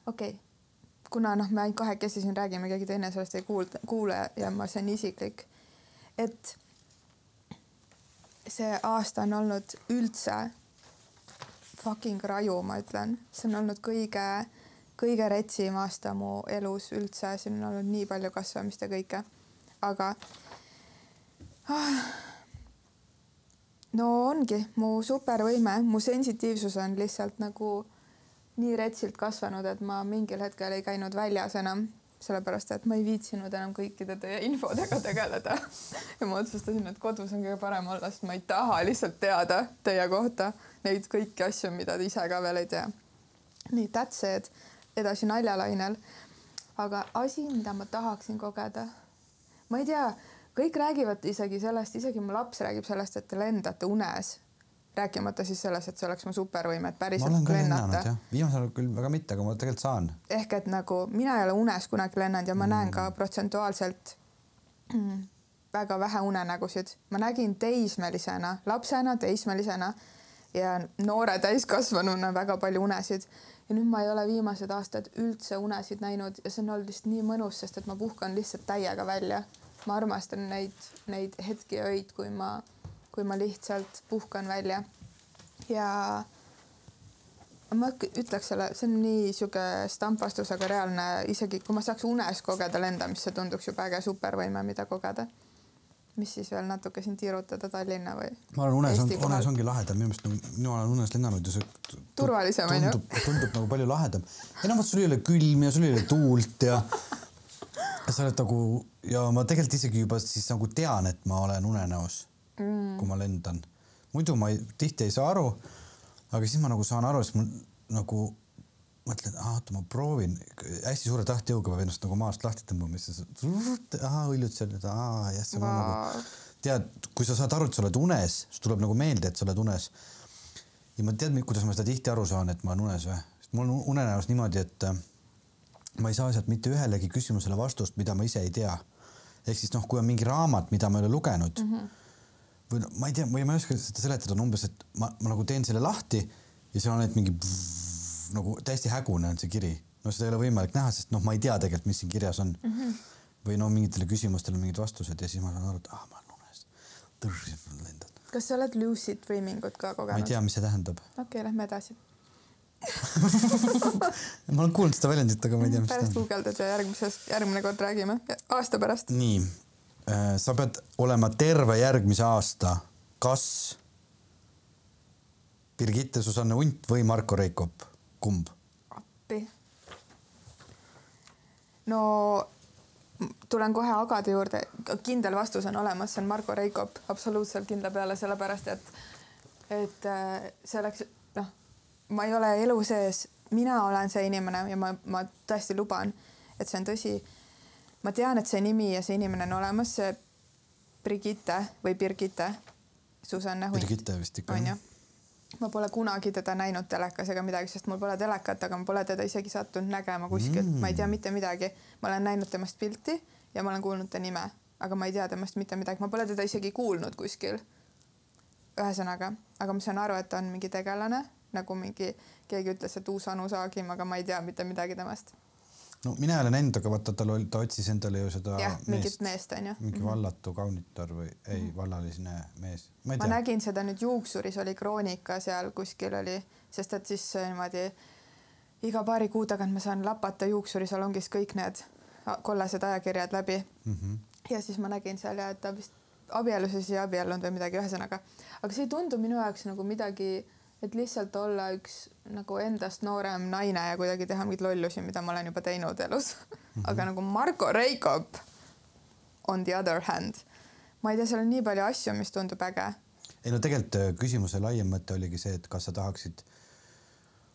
okei okay., kuna noh, me ainult kahekesi siin räägime, keegi teine sellest ei kuulda, kuule ja ma, see on isiklik, et see aasta on olnud üldse fucking raju, ma ütlen, see on olnud kõige, kõige retsim aasta mu elus üldse, siin on olnud nii palju kasvamist ja kõike. aga ah, no ongi mu supervõime, mu sensitiivsus on lihtsalt nagu nii retsilt kasvanud, et ma mingil hetkel ei käinud väljas enam sellepärast et ma ei viitsinud enam kõikide teie infodega tegeleda [LAUGHS] ja ma otsustasin, et kodus on kõige parem olla, sest ma ei taha lihtsalt teada teie kohta neid kõiki asju, mida te ise ka veel ei tea. nii, that's it, edasi naljalainel. aga asi, mida ma tahaksin kogeda, ma ei tea, kõik räägivad isegi sellest, isegi mu laps räägib sellest, et te lendate unes rääkimata siis sellest, et see oleks mu supervõime, et päriselt lennata. viimasel ajal küll väga mitte, aga ma tegelikult saan. ehk et nagu mina ei ole unes kunagi lennanud ja ma mm. näen ka protsentuaalselt väga vähe unenägusid. ma nägin teismelisena, lapsena, teismelisena ja noore täiskasvanuna väga palju unesid ja nüüd ma ei ole viimased aastad üldse unesid näinud ja see on olnud lihtsalt nii mõnus, sest et ma puhkan lihtsalt täiega välja. ma armastan neid, neid hetki ja öid, kui ma kui ma lihtsalt puhkan välja. ja ma ütleks selle, see on nii sihuke stampvastus, aga reaalne, isegi kui ma saaks unes kogeda lendamist, see tunduks juba äge supervõime, mida kogeda. mis siis veel natuke siin tiirutada Tallinna või? ma arvan, unes on, unes ongi lahedam, minu meelest nagu mina olen unes lennanud ja see turvalisem on ju. tundub nagu palju lahedam. ei no vot, sul ei ole külm ja sul ei ole tuult ja ja [LAUGHS] sa oled nagu ja ma tegelikult isegi juba siis nagu tean, et ma olen unenäos mm., kui ma lendan. muidu ma ei, tihti ei saa aru. aga siis ma nagu saan aru, siis ma nagu mõtlen, oota, ma proovin hästi suure tahtejõuga peab ennast nagu maast lahti tõmbama, siis ahah, õljud seal, aa jah, see on nagu tead, kui sa saad aru, et sa oled unes, siis tuleb nagu meelde, et sa oled unes. ja ma tead, kuidas ma seda tihti aru saan, et ma olen unes või, sest mul on unenäos niimoodi, et äh, ma ei saa sealt mitte ühelegi küsimusele vastust, mida ma ise ei tea. ehk siis noh, kui on mingi raamat, mida ma ei ole lugenud mm, -hmm või no ma ei tea, ma ei oska seda seletada, on umbes, et ma, ma nagu teen selle lahti ja seal on ainult mingi pff, nagu täiesti hägune on see kiri. no seda ei ole võimalik näha, sest noh, ma ei tea tegelikult, mis siin kirjas on mm. -hmm. või no mingitele küsimustele mingid vastused ja siis ma saan aru, et ah, ma olen unes. lendad. kas sa oled lucid dreaming ut ka kogenud? ma ei tea, mis see tähendab. okei okay,, lähme edasi ma olen kuulnud seda väljendit, aga ma ei tea, mis pärast guugeldad ja järgmises, järgmine kord räägime, aasta pärast. nii sa pead olema terve järgmise aasta, kas Birgitte Susanne Unt või Marko Reikop, kumb? appi. no tulen kohe agade juurde, kindel vastus on olemas, see on Marko Reikop, absoluutselt kindla peale, sellepärast et, et äh, see oleks noh, ma ei ole elu sees, mina olen see inimene ja ma, ma tõesti luban, et see on tõsi ma tean, et see nimi ja see inimene on olemas, see Brigitte või Birgitte, Susanne Hunt. Birgitte vist ikka. onju. ma pole kunagi teda näinud telekas ega midagi, sest mul pole telekat, aga ma pole teda isegi sattunud nägema kuskilt mm., ma ei tea mitte midagi. ma olen näinud temast pilti ja ma olen kuulnud ta nime, aga ma ei tea temast mitte midagi, ma pole teda isegi kuulnud kuskil. ühesõnaga, aga ma saan aru, et ta on mingi tegelane, nagu mingi, keegi ütles, et uus Anu Saagim, aga ma ei tea mitte midagi temast no mina ei ole näinud, aga vaata, tal oli, ta otsis endale ju seda jah, mingit meest onju. mingi vallatu kaunitar või ei mm -hmm., vallaline mees. ma, ma nägin seda nüüd juuksuris oli kroonika seal kuskil oli, sest et siis niimoodi iga paari kuu tagant ma saan lapata juuksurisalongis kõik need kollased ajakirjad läbi mm. -hmm. ja siis ma nägin seal ja et ta vist abiellus ja siis ei abiellunud või midagi, ühesõnaga. aga see ei tundu minu jaoks nagu midagi et lihtsalt olla üks nagu endast noorem naine ja kuidagi teha mingeid lollusi, mida ma olen juba teinud elus mm. -hmm. aga nagu Marko Reikop on the other hand, ma ei tea, seal on nii palju asju, mis tundub äge. ei no tegelikult äh, küsimuse laiem mõte oligi see, et kas sa tahaksid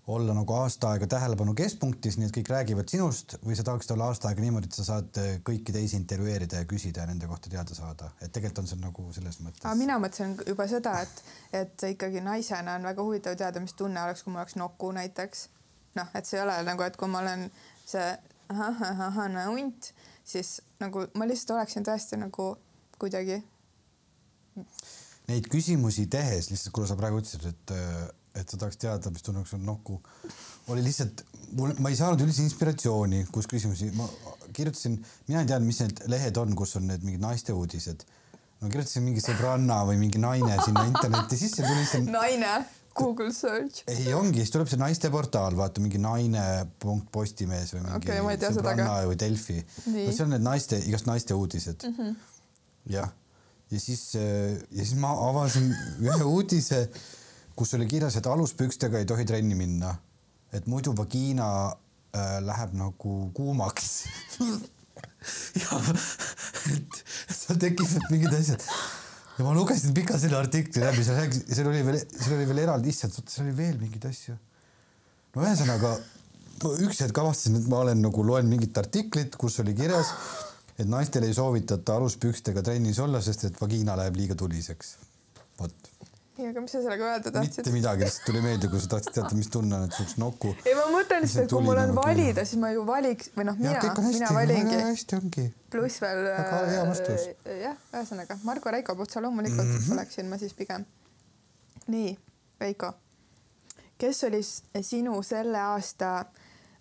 olla nagu aasta aega tähelepanu keskpunktis, nii et kõik räägivad sinust või sa tahaksid olla aasta aega niimoodi, et sa saad äh, kõiki teisi intervjueerida ja küsida ja nende kohta teada saada, et tegelikult on see nagu selles mõttes. mina mõtlesin juba seda, et, et ikkagi naisena on väga huvitav teada, mis tunne oleks, kui mul oleks noku näiteks. noh, et see ei ole nagu, et kui ma olen see ahah, ahah, hunt, siis nagu ma lihtsalt oleksin tõesti nagu kuidagi. Neid küsimusi tehes lihtsalt, kuna sa praegu ütlesid, et et sa tahaks teada, mis tunneks on nokku, oli lihtsalt, mul, ma ei saanud üldse inspiratsiooni, kus küsimusi, ma kirjutasin, mina ei teadnud, mis need lehed on, kus on need mingid naiste uudised. ma kirjutasin mingi sõbranna või mingi naine sinna internetti sisse, tuli see. naine, Google search. ei ongi, siis tuleb see naisteportaal, vaata mingi naine punkt Postimees või mingi okay, sõbranna või Delfi. no seal on need naiste, igast naiste uudised mm. -hmm. jah, ja siis, ja siis ma avasin ühe uudise kus oli kirjas, et aluspükstega ei tohi trenni minna, et muidu vagiina äh, läheb nagu kuumaks [LAUGHS] ja et, et seal tekivad mingid asjad ja ma lugesin pika selle artikli läbi, seal rääkis, seal oli veel, seal oli veel eraldi, issand, seal oli veel mingeid asju. no ühesõnaga üks hetk avastasin, et ma olen nagu loen mingit artiklit, kus oli kirjas, et naistele ei soovitata aluspükstega trennis olla, sest et vagiina läheb liiga tuliseks. vot ei, aga mis sa sellega öelda tahtsid? mitte midagi, lihtsalt tuli meelde, kui sa tahtsid teada, mis tunne on, et sul on noku. ei, ma mõtlen lihtsalt, et kui mul on nagu valida, siis ma ju valiks või noh, mina, mina valingi. hästi ongi. pluss veel. väga hea vastus. Äh, jah, ühesõnaga Margo Reiko otsa loomulikult mm -hmm. oleksin ma siis pigem. nii, Veiko, kes oli sinu selle aasta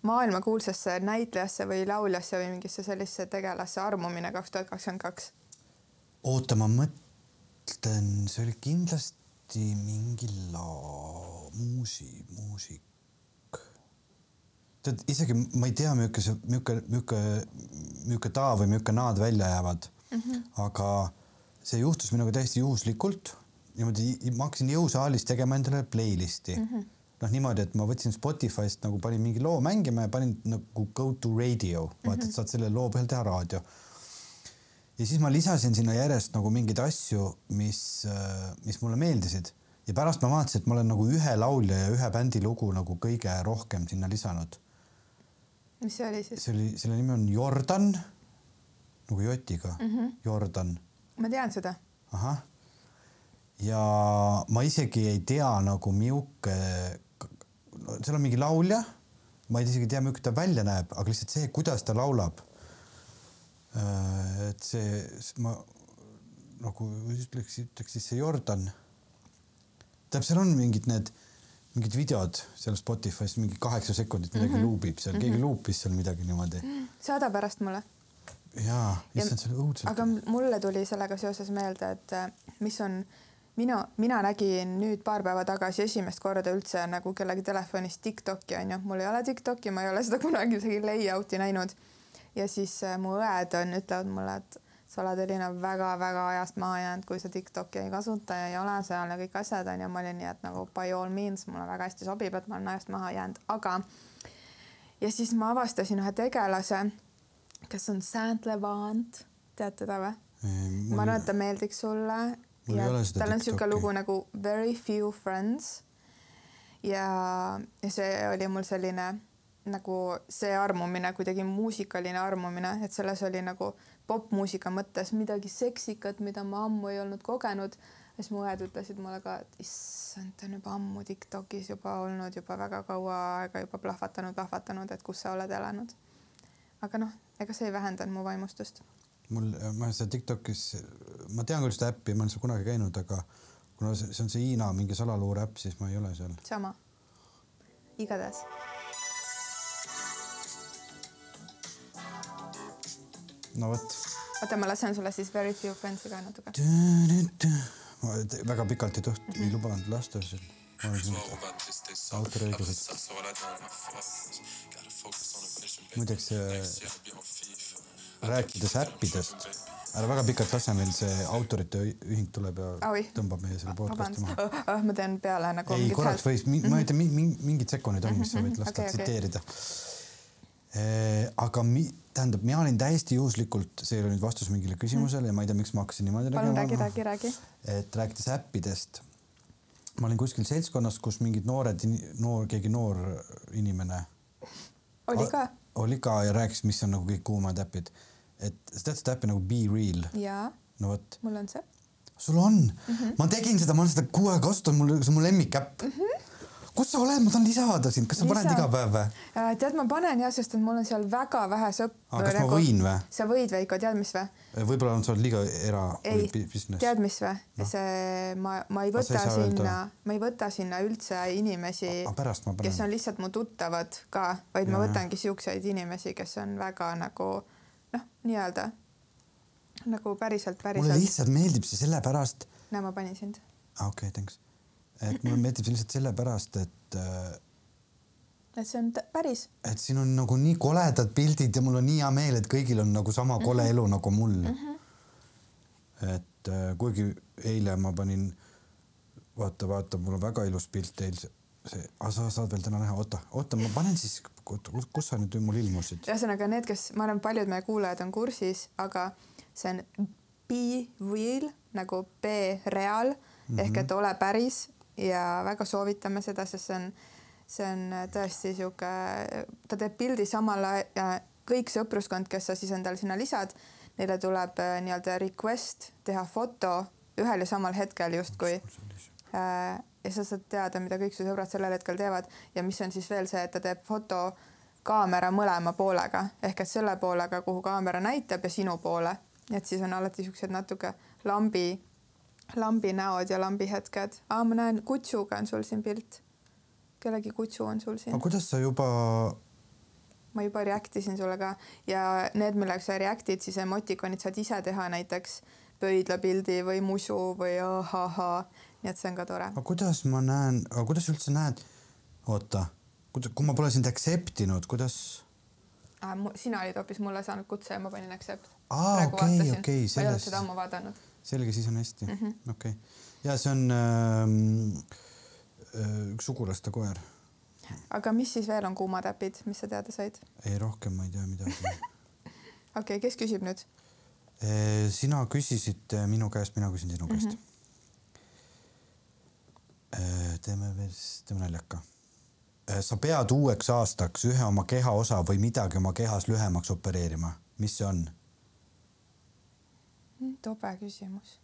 maailmakuulsasse näitlejasse või lauljasse või mingisse sellisesse tegelasse armumine kaks tuhat kakskümmend kaks? oota, ma mõtlen, see oli kindlasti hästi mingi laa, muusi, muusik. tead, isegi ma ei tea, milline see, milline, milline, milline taa või milline naad välja jäävad mm. -hmm. aga see juhtus minuga täiesti juhuslikult. niimoodi, ma hakkasin jõusaalis tegema endale playlist'i mm. -hmm noh, niimoodi, et ma võtsin Spotify'st nagu panin mingi loo mängima ja panin nagu go to radio, vaata mm, et saad selle loo põhjal teha raadio ja siis ma lisasin sinna järjest nagu mingeid asju, mis, äh, mis mulle meeldisid ja pärast ma vaatasin, et ma olen nagu ühe laulja ja ühe bändi lugu nagu kõige rohkem sinna lisanud. mis see oli siis? see oli, selle nimi on Jordan nagu jotiga mm, -hmm. Jordan. ma tean seda. ahah. ja ma isegi ei tea nagu miuke, seal on mingi laulja, ma ei isegi tea, milline ta välja näeb, aga lihtsalt see, kuidas ta laulab et see, ma nagu ütleks, ütleks siis see Jordan. tähendab, seal on mingid need, mingid videod seal Spotify's mingi kaheksa sekundit midagi mm -hmm. luubib seal mm, -hmm. keegi luupis seal midagi niimoodi. saada pärast mulle. jaa, issand, see oli õudselt. aga mulle tuli sellega seoses meelde, et äh, mis on mina, mina nägin nüüd paar päeva tagasi esimest korda üldse nagu kellegi telefonis Tiktoki onju, mul ei ole Tiktoki, ma ei ole seda kunagi isegi layout'i näinud ja siis äh, mu õed on, ütlevad mulle, et sa oled Elina väga-väga ajast maha jäänud, kui sa Tiktoki ei kasuta ja ei ole seal ja kõik asjad on ja ma olin nii, et nagu by all means mulle väga hästi sobib, et ma olen ajast maha jäänud, aga ja siis ma avastasin ühe tegelase, kes on Saint Levant, tead teda või? ma arvan, et ta meeldiks sulle. ja tal on niisugune lugu nagu Very few friends. ja, ja see oli mul selline nagu see armumine, kuidagi muusikaline armumine, et selles oli nagu popmuusika mõttes midagi seksikat, mida ma ammu ei olnud kogenud. siis mu õed ütlesid mulle ka, et issand, ta on juba ammu Tiktokis juba olnud juba väga kaua aega juba plahvatanud, plahvatanud, et kus sa oled elanud. aga noh, ega see ei vähendanud mu vaimustust. mul, ma seal Tiktokis, ma tean küll seda äppi, ma olen seal kunagi käinud, aga kuna see, see on see Hiina mingi salaluure äpp, siis ma ei ole seal. sama. igatahes no vot. oota, ma lasen sulle siis Very Few Friends'i ka natuke. ma väga pikalt ei toht- mm, -hmm. ei lubanud lasta seal. autoriõigused. muideks rääkides äppidest, ära väga pikalt lase, meil see autorite ühing tuleb ja Oi. tõmbab meie selle podcast'i maha. oh, oh, ma teen peale nagu. ei, korraks võis, ma ei tea, mingid sekundid on, mis sa võid lasta Mhm, okei, okei. Tsiteerida. aga mi, tähendab, mina olin täiesti juhuslikult, see ei ole nüüd vastus mingile küsimusele ja ma ei tea, miks ma hakkasin niimoodi palun räägi, räägi, räägi. et rääkides äppidest, ma olin kuskil seltskonnas, kus mingid noored, noor, keegi noor inimene oli ka? oli ka ja rääkis, mis on nagu kõik kuumad äpid. et sa tead seda äppi nagu Be Real, jaa, no vot, mul on see. sul on mm. -hmm. ma tegin seda, ma olen seda kuu aega kasutanud, mul, see on mu lemmikäpp mm. -hmm. Kus sa oled, ma tahan lisada sind, kas sa paned Lisa. iga päev või? Äh, tead, ma panen jah, sest et mul on seal väga vähe sõpru. kas ma võin või? sa võid, Veiko, tead mis või? võib-olla on sul liiga era ei või business. tead mis või no.? see, ma, ma ei sa võta öelda. sinna, ma ei võta sinna üldse inimesi, ma kes on lihtsalt mu tuttavad ka, vaid ma Jaa, võtangi siukseid inimesi, kes on väga nagu noh, nii-öelda nagu päriselt, mulle päriselt. lihtsalt meeldib see sellepärast, näe, ma panin sind. okei okay,, thanks. Et mulle meeldib see lihtsalt sellepärast, et, et see on päris. et siin on nagu nii koledad pildid ja mul on nii hea meel, et kõigil on nagu sama kole elu nagu mul mm. -hmm. et äh, kuigi eile ma panin, vaata, vaata, mul on väga ilus pilt eilse, see, aga sa saad veel täna näha, oota, oota, ma panen siis, kus sa nüüd mul ilmusid? ühesõnaga need, kes ma arvan, paljud meie kuulajad on kursis, aga see on be real nagu be real mm -hmm. ehk et ole päris ja väga soovitame seda, sest see on, see on tõesti sihuke, ta teeb pildi samal ajal, kõik sõpruskond, kes sa siis endale sinna lisad, neile tuleb äh, nii-öelda request teha foto ühel ja samal hetkel justkui. Äh, ja sa saad teada, mida kõik su sõbrad sellel hetkel teevad. Ja mis on siis veel see, et ta teeb foto kaamera mõlema poolega. Ehk et selle poolega, kuhu kaamera näitab ja sinu poole, et siis on alati siuksed natuke lambi, lambi näod ja lambi hetked. aa, ma näen, kutsuga on sul siin pilt. kellegi kutsu on sul siin aga. kuidas sa juba, ma juba react isin sulle ka ja need, millega sa react'id, siis emotikonid saad ise teha näiteks pöidlapildi või musu või ahahaa, nii et see on ka tore. aga kuidas ma näen, aga kuidas sa üldse näed, oota, kui ma pole sind accept inud, kuidas? Ah, sina olid hoopis mulle saanud kutse ja ma panin accept. aa, okei, okei, ma ei olnud seda, ammu vaadanud. selge, siis on hästi mm. -hmm., okei okay.. ja see on ähm, äh, üks sugulaste koer. aga mis siis veel on kuumad äpid, mis sa teada said? ei, rohkem ma ei tea midagi [LAUGHS] okei okay,, kes küsib nüüd? Eh, sina küsisid eh, minu käest, mina küsin sinu käest mm. -hmm. teeme veel, teeme naljaka. sa pead uueks aastaks ühe oma kehaosa või midagi oma kehas lühemaks opereerima, mis see on? Tobe küsimus.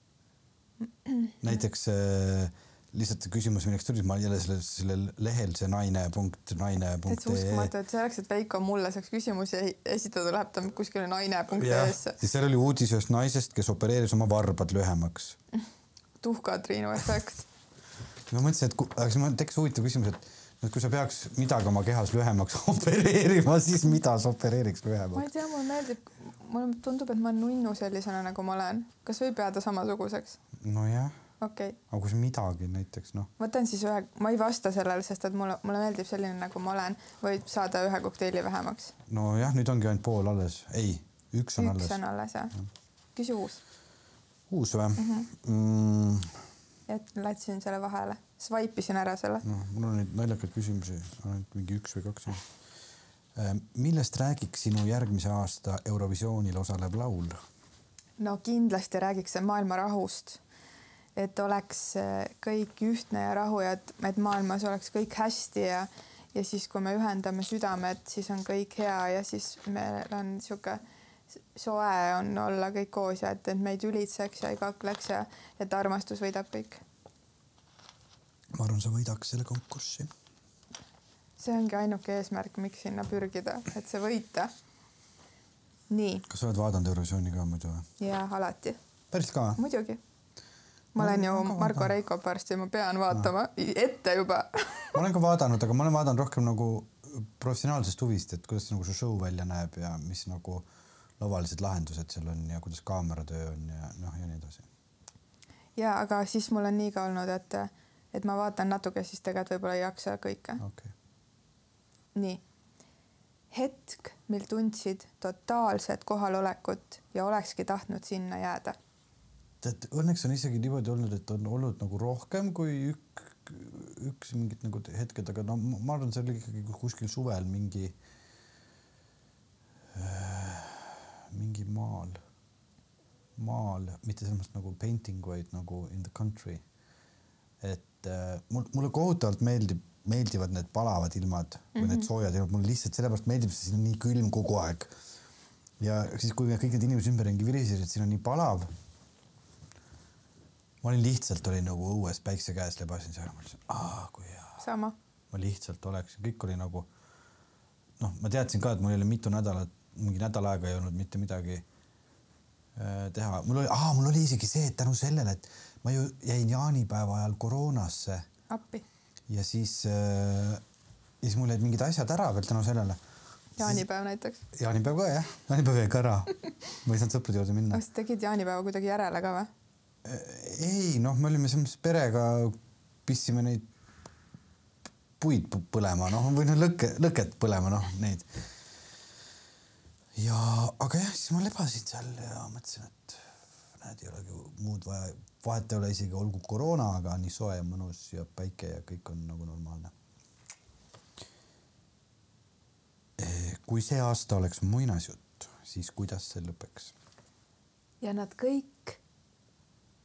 [CLEARS THROAT] näiteks äh, lihtsalt küsimus, milleks tuli, ma jälle sellel, sellel lehel see naine punkt naine punkt täitsa uskumatu, et selleks, et Veiko mulle saaks küsimusi esitada, läheb ta kuskile jah, naine.ee-sse. siis seal oli uudis ühest naisest, kes opereeris oma varbad lühemaks [LAUGHS] tuhka-Triinu [LAUGHS] efekt. ma mõtlesin, et aga siis mul tekkis huvitav küsimus, et et kui sa peaks midagi oma kehas lühemaks [LAUGHS] opereerima, siis mida sa opereeriks ma ei lühemaks? tea, mulle meeldib, mulle tundub, et ma olen nunnu sellisena, nagu ma olen. kas võib jääda samasuguseks? nojah, okei okay., aga kui sa midagi näiteks noh, võtan siis ühe, ma ei vasta sellele, sest et mulle, mulle meeldib selline, nagu ma olen, võib saada ühe kokteili vähemaks. nojah, nüüd ongi ainult pool alles, ei, üks on üks alles. on alles jah. küsi uus, uus või Mhm. mm? -hmm. et lätsin selle vahele, swipe isin ära selle. noh, mul on neid naljakaid küsimusi, ainult mingi üks või kaks. millest räägiks sinu järgmise aasta Eurovisioonil osalev laul? no kindlasti räägiks maailma rahust. et oleks äh, kõik ühtne ja rahu ja et, et maailmas oleks kõik hästi ja ja siis, kui me ühendame südamed, siis on kõik hea ja siis meil on sihuke soe on olla kõik koos ja et, et me ei tülitseks ja ei kakleks ja et armastus võidab kõik. ma arvan, sa võidaks selle konkurssi. see ongi ainuke eesmärk, miks sinna pürgida, et see võita. nii. kas sa oled vaadanud Eurovisiooni ka muidu või? ja alati. päris ka? muidugi. ma olen ju Margo Reikop varsti, ma pean vaatama ette juba [LAUGHS] ma olen ka vaadanud, aga ma olen vaadanud rohkem nagu professionaalsest huvist, et kuidas nagu see show välja näeb ja mis nagu lavalised lahendused seal on ja kuidas kaameratöö on ja noh, ja nii edasi. ja aga siis mul on nii ka olnud, et, et ma vaatan natuke, siis tegelikult võib-olla ei jaksa kõike okay.. nii. hetk, mil tundsid totaalset kohalolekut ja olekski tahtnud sinna jääda. tead, õnneks on isegi niimoodi olnud, et on olnud nagu rohkem kui ük, üks mingit nagu hetked, aga no ma arvan, see oli ikkagi kuskil suvel mingi äh, mingi maal, maal, mitte selles mõttes nagu painting, vaid nagu in the country. et äh, mul, mulle kohutavalt meeldib, meeldivad need palavad ilmad mm -hmm. või need mhm. soojad ilmad, mulle lihtsalt sellepärast meeldib, sest siin on nii külm kogu aeg. ja siis, kui kõik need inimesed ümberringi virisesid, siin on nii palav. ma olin lihtsalt olin nagu õues päikse käes lebasin seal, mõtlesin, aa kui hea. sama. ma lihtsalt oleks, kõik oli nagu noh, ma teadsin ka, et mul ei ole mitu nädalat mingi nädal aega ei olnud mitte midagi äh, teha, mul oli, mul oli isegi see, et tänu sellele, et ma ju jäin jaanipäeva ajal koroonasse. appi. ja siis äh,, siis mul jäid mingid asjad ära veel tänu sellele. jaanipäev näiteks. jaanipäev ka jah, jaanipäev jäi ka ära. ma ei saanud sõprade juurde minna. kas tegid jaanipäeva kuidagi järele ka või? Äh, ei noh, me olime selles perega, pistsime neid puid põlema, noh või noh, lõkke, lõket põlema, noh neid ja, aga jah, siis ma lebasin seal ja mõtlesin, et näed, ei olegi muud vaja, vahet ei ole isegi, olgu koroona, aga nii soe ja mõnus ja päike ja kõik on nagu normaalne. Eh, kui see aasta oleks muinasjutt, siis kuidas see lõpeks? ja nad kõik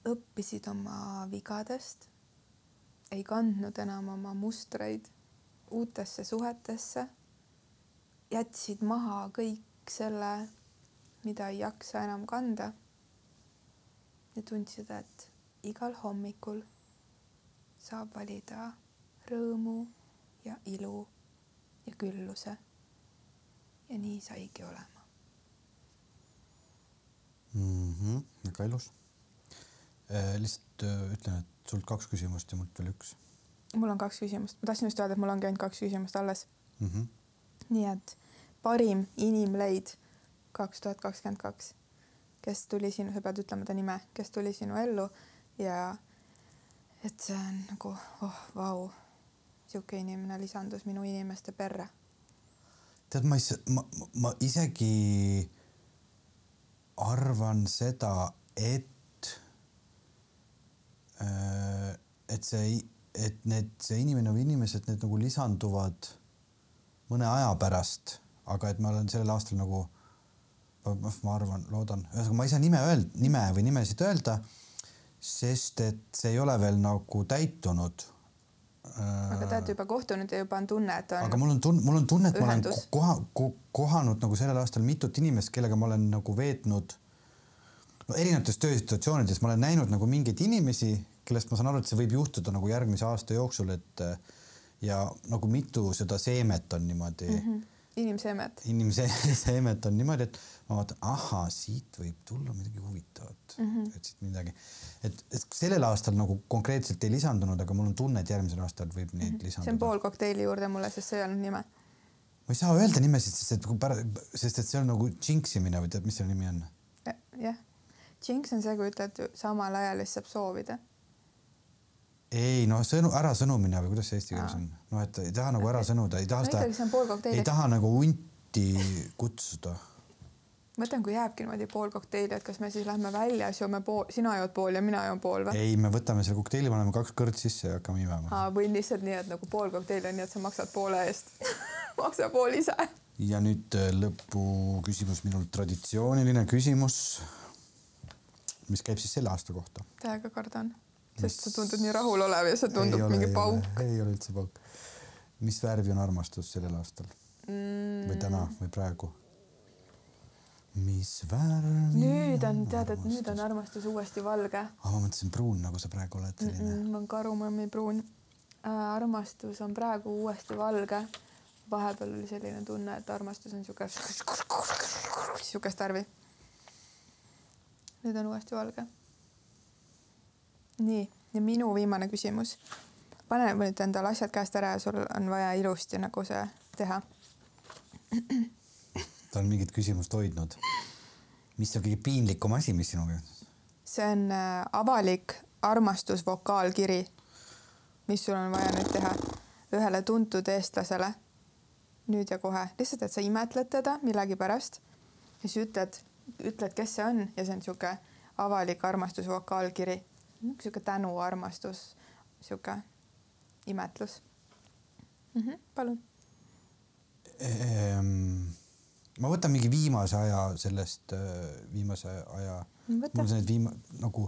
õppisid oma vigadest, ei kandnud enam oma mustreid uutesse suhetesse, jätsid maha kõik selle, mida ei jaksa enam kanda. ja tundsid, et igal hommikul saab valida rõõmu ja ilu ja külluse. ja nii saigi olema mm. -hmm, väga ilus äh,. lihtsalt äh, ütlen, et sult kaks küsimust ja mult veel üks. mul on kaks küsimust, ma tahtsin just öelda, et mul ongi ainult kaks küsimust alles mm. -hmm. nii et parim inimleid kaks tuhat kakskümmend kaks, kes tuli sinu, sa pead ütlema ta nime, kes tuli sinu ellu ja et see on nagu oh vau, sihuke inimene lisandus minu inimeste perre. tead, ma ei, ma, ma isegi arvan seda, et äh, et see, et need, see inimene või inimesed, need nagu lisanduvad mõne aja pärast aga et ma olen sellel aastal nagu, ma arvan, loodan, ühesõnaga ma ei saa nime öelda, nime või nimesid öelda, sest et see ei ole veel nagu täitunud. aga te olete juba kohtunud ja juba on tunne, et on. aga mul on tunne, mul on tunne, et ühendus. ma olen koha, kohanud nagu sellel aastal mitut inimest, kellega ma olen nagu veetnud no erinevates töösituatsioonides, ma olen näinud nagu mingeid inimesi, kellest ma saan aru, et see võib juhtuda nagu järgmise aasta jooksul, et ja nagu mitu seda seemet on niimoodi mm. -hmm inimseemet. inimseemet [LAUGHS] on niimoodi, et ma vaatan, ahaa, siit võib tulla midagi huvitavat mm, -hmm. et siit midagi, et, sellel aastal nagu konkreetselt ei lisandunud, aga mul on tunne, et järgmisel aastal võib neid mm -hmm. lisanduda. see on pool kokteili juurde mulle, sest see ei olnud nime. ma ei saa öelda nimesid, sest et kui pärast, sest et see on nagu džinksimine või tead, mis selle nimi on? jah, džinks on see, kui ütled samal ajal ja siis saab soovida ei noh, sõnu, ärasõnumine või kuidas see eesti keeles on, noh, et ei taha nagu ära sõnuda, ei taha no, seda, ei taha nagu hunti kutsuda. mõtlen, kui jääbki niimoodi pool kokteili, et kas me siis lähme välja, siis joome pool, sina jood pool ja mina joon pool või? ei, me võtame selle kokteili, paneme kaks kõrt sisse ja hakkame imema. või lihtsalt nii, et nagu pool kokteili on nii, et sa maksad poole eest [LAUGHS] maksa pool ise. ja nüüd äh, lõpuküsimus, minul traditsiooniline küsimus, mis käib siis selle aasta kohta. täiega kardan sest sa tundud nii rahulolev ja see tundub ole, mingi pauk. ei ole üldse pauk. mis värvi on armastus sellel aastal mm. või täna või praegu? mis värv. nüüd on, tead, et nüüd on armastus uuesti valge ah,. ma mõtlesin pruun, nagu sa praegu oled mm. selline -mm, mul on karumõmmi pruun äh,. armastus on praegu uuesti valge. vahepeal oli selline tunne, et armastus on siuke, siukest värvi. nüüd on uuesti valge. nii, ja minu viimane küsimus. pane nüüd endale asjad käest ära ja sul on vaja ilusti nagu see teha. ta on mingit küsimust hoidnud. mis on kõige piinlikum asi, mis sinuga juhtus? see on äh, avalik armastusvokaalkiri, mis sul on vaja nüüd teha ühele tuntud eestlasele. nüüd ja kohe, lihtsalt, et sa imetled teda millegipärast ja siis ütled, ütled, kes see on ja see on sihuke avalik armastusvokaalkiri, sihuke tänuarmastus, sihuke imetlus mm. -hmm, palun. Ehm, ma võtan mingi viimase aja sellest, viimase aja, Võta. mul see need viima- nagu,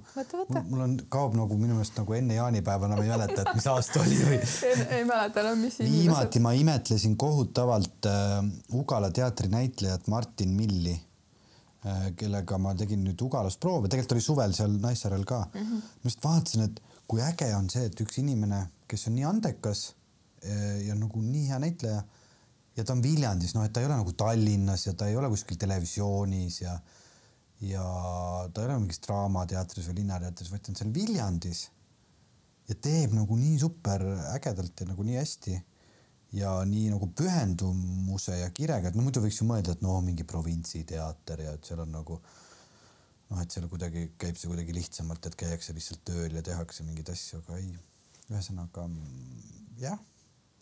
mul on, kaob nagu minu meelest nagu enne jaanipäeva enam ei mäleta, et mis aasta oli või [LAUGHS] ei, ei mäleta enam, mis viimati ma imetlesin kohutavalt äh, Ugala teatrinäitlejat Martin Milli äh,, kellega ma tegin nüüd Ugalas proove, tegelikult oli suvel seal Naissaarel ka mm. -hmm. ma just vaatasin, et kui äge on see, et üks inimene, kes on nii andekas äh, ja nagu nii hea näitleja ja ta on Viljandis, noh, et ta ei ole nagu Tallinnas ja ta ei ole kuskil televisioonis ja ja ta ei ole mingis Draamateatris või Linnateatris, vaid ta on seal Viljandis ja teeb nagu nii super ägedalt ja nagu nii hästi ja nii nagu pühendumuse ja kirega, et no muidu võiks ju mõelda, et no mingi provintsiteater ja et seal on nagu noh, et seal kuidagi käib see kuidagi lihtsamalt, et käiakse lihtsalt tööl ja tehakse mingeid asju, aga ei. ühesõnaga jah,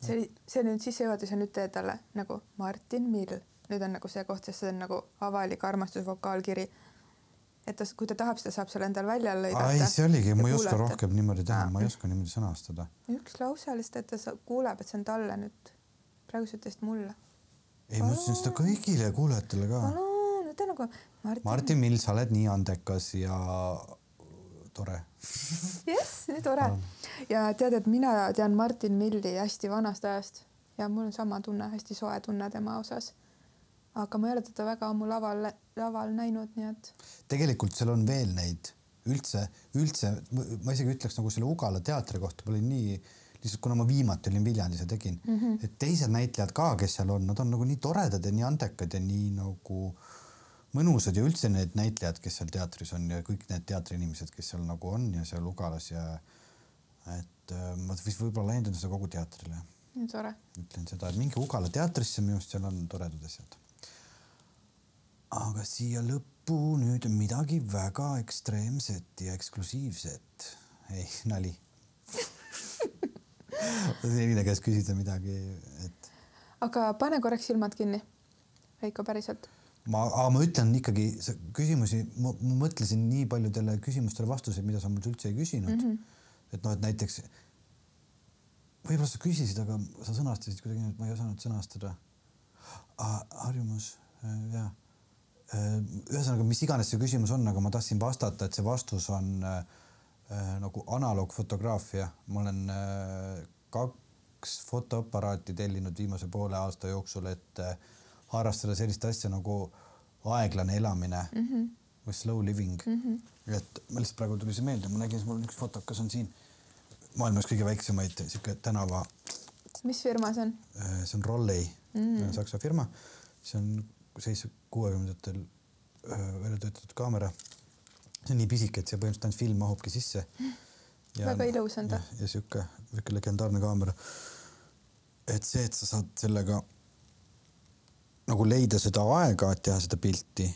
see oli, see nüüd sissejuhatus ja nüüd talle nagu Martin Mill. nüüd on nagu see koht, sest see on nagu avalik armastusvokaalkiri. Et ta, kui ta tahab, siis ta saab selle endale välja lõigata. ei see oligi, ma ei oska rohkem niimoodi teha, ma ei oska niimoodi sõnastada. üks lause lihtsalt, et ta sa- kuuleb, et see on talle nüüd. praegu sa ütlesid mulle. ei, ma ütlesin seda kõigile kuulajatele ka. palun, ütle nagu Martin, Martin Mill, sa oled nii andekas ja tore. jess, nii tore. ja tead, et mina tean Martin Milli hästi vanast ajast ja mul on sama tunne, hästi soe tunne tema osas. Aga ma ei ole teda väga ammu laval, laval näinud, nii et tegelikult seal on veel neid üldse, üldse ma isegi ütleks nagu selle Ugala teatri kohta, ma olin nii lihtsalt kuna ma viimati olin Viljandis ja tegin mm. -hmm. et teised näitlejad ka, kes seal on, nad on nagu nii toredad ja nii andekad ja nii nagu mõnusad ja üldse need näitlejad, kes seal teatris on ja kõik need teatriinimesed, kes seal nagu on ja seal Ugalas ja et äh, ma vist võib-olla laiendan seda kogu teatrile nii tore. ütlen seda, et minge Ugala teatrisse, minu arust seal on toredad asjad. Aga siia lõppu nüüd midagi väga ekstreemset ja eksklusiivset. ei, nali. [LAUGHS] selline käest küsida midagi, et aga pane korraks silmad kinni. Veiko, päriselt. ma, ma ütlen ikkagi küsimusi, ma mõtlesin nii paljudele küsimustele vastuseid, mida sa mult üldse ei küsinud mm. -hmm. et noh, et näiteks võib-olla sa küsisid, aga sa sõnastasid kuidagi et ma ei osanud sõnastada ah,. harjumus äh, ja ühesõnaga, mis iganes see küsimus on, aga ma tahtsin vastata, et see vastus on äh, äh, nagu analoogfotograafia. ma olen äh, kaks fotoaparaati tellinud viimase poole aasta jooksul, et äh, harrastada sellist asja nagu aeglane elamine mm -hmm. või slow living mm. -hmm. et ma lihtsalt praegu tuli see meelde, ma nägin, mul üks fotokas on siin maailmas kõige väiksemaid sihuke tänava mis firma see on? Äh, see on Rollei mm., Saksa firma, see on seitse kuuekümnendatel äh, välja töötatud kaamera. see on nii pisike, et see põhimõtteliselt ainult film mahubki sisse. Väga ilus on ta. ja, sihuke, sihuke legendaarne kaamera. et see, et sa saad sellega nagu leida seda aega, et teha seda pilti.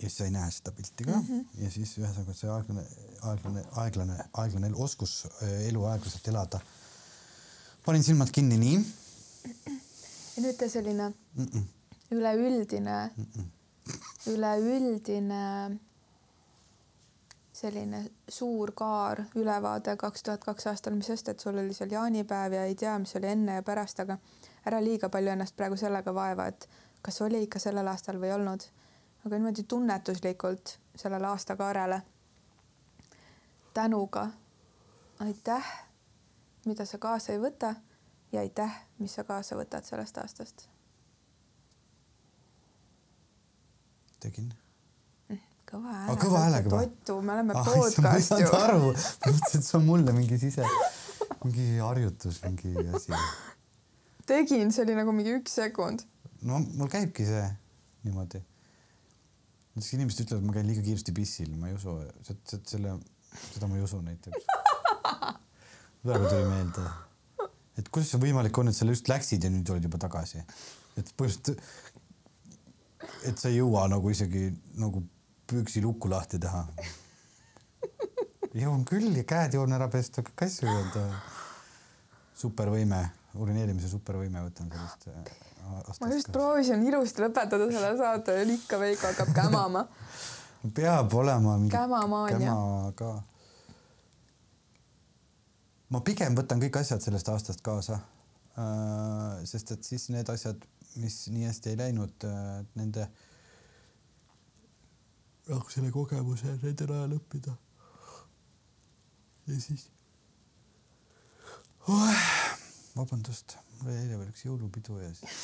ja siis sa ei näe seda pilti ka mm -hmm. ja siis ühesõnaga see aeglane, aeglane, aeglane, aeglane oskus elu aeglaselt elada. panin silmad kinni, nii ja nüüd tee selline mm. -mm. üleüldine, üleüldine selline suur kaar, ülevaade kaks tuhat kaks aastal, mis sest, et sul oli seal jaanipäev ja ei tea, mis oli enne ja pärast, aga ära liiga palju ennast praegu sellega vaeva, et kas oli ikka sellel aastal või ei olnud. aga niimoodi tunnetuslikult sellele aastakaarele. tänuga, aitäh, mida sa kaasa ei võta ja aitäh, mis sa kaasa võtad sellest aastast tegin. kõva Aa, häälega. kõva häälega või? Ottu, me oleme ah, issand, ma ei podcast saanud ju. aru, mõtlesin, et see on mulle mingi sise, mingi harjutus, mingi asi. tegin, see oli nagu mingi üks sekund. no mul käibki see niimoodi. näiteks inimesed ütlevad, et ma käin liiga kiiresti pissil, ma ei usu, selle, seda ma ei usu näiteks. praegu tuli meelde, et kuidas see võimalik on, et sa just läksid ja nüüd oled juba tagasi. et põhimõtteliselt, et sa ei jõua nagu isegi nagu püksilukku lahti teha. jõuan küll ja käed jõuan ära pesta, kõik asju öelda. supervõime, urineerimise supervõime võtan sellist äh,. ma just proovisin ilusti lõpetada selle saate ja ikka Veiko hakkab kämama. [LAUGHS] peab olema mingi Kämamaania. käma ka. Ma pigem võtan kõik asjad sellest aastast kaasa. sest et siis need asjad, mis nii hästi ei läinud, nende, noh, selle kogemuse nende najal õppida. ja siis oh,. vabandust, mul oli eile veel üks jõulupidu ja siis.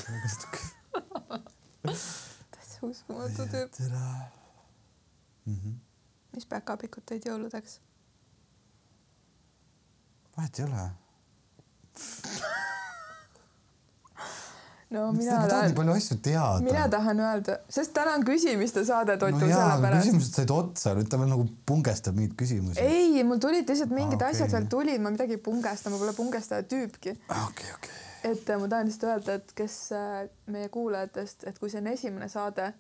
täitsa uskumatu tüüp. -hmm. mis päkapikut tõid jõuludeks? Vahet ei ole [LAUGHS] no miks mina tahad tahan palju asju teada? mina tahan öelda, sest täna on küsimiste saade Totul no sellepärast. küsimused said otsa, nüüd ta veel nagu pungestab mingeid küsimusi. ei, mul tulid lihtsalt mingid ah, okei. asjad veel tulid, ma midagi ei pungesta, ma pole pungestaja tüüpki. okei, okei. et äh, ma tahan lihtsalt öelda, et kes äh, meie kuulajatest, et kui see on esimene saade,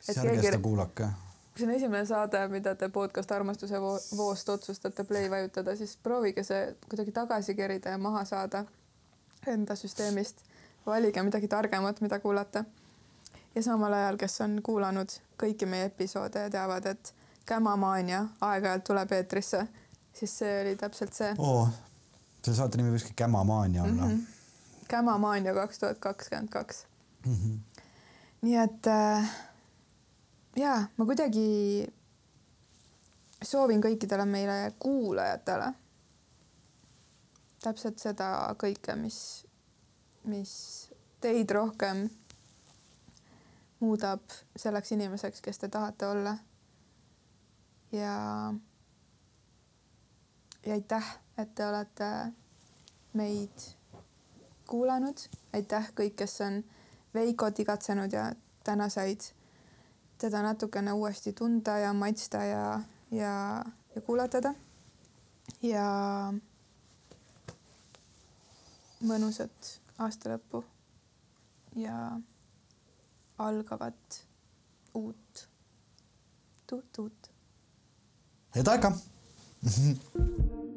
siis ärge keegi seda, kuulake. Kui see on esimene saade, mida te podcast Armastuse vo voost otsustate play vajutada, siis proovige see kuidagi tagasi kerida ja maha saada enda süsteemist. valige midagi targemat, mida kuulata. ja samal ajal, kes on kuulanud kõiki meie episoode ja teavad, et Kämamaania aeg-ajalt tuleb eetrisse, siis see oli täpselt see oo, selle saate nimi võikski Kämamaania olla mm. mm -hmm. Kämamaania kaks tuhat kakskümmend kaks. -hmm. nii et äh, ja ma kuidagi soovin kõikidele meile kuulajatele täpselt seda kõike, mis, mis teid rohkem muudab selleks inimeseks, kes te tahate olla. ja, ja aitäh, et te olete meid kuulanud, aitäh kõik, kes on Veikot igatsenud ja täna said teda natukene uuesti tunda ja maitsta ja, ja, ja kuulatada. ja mõnusat aasta lõppu ja algavat uut tuut-tuut. head aega. [LAUGHS]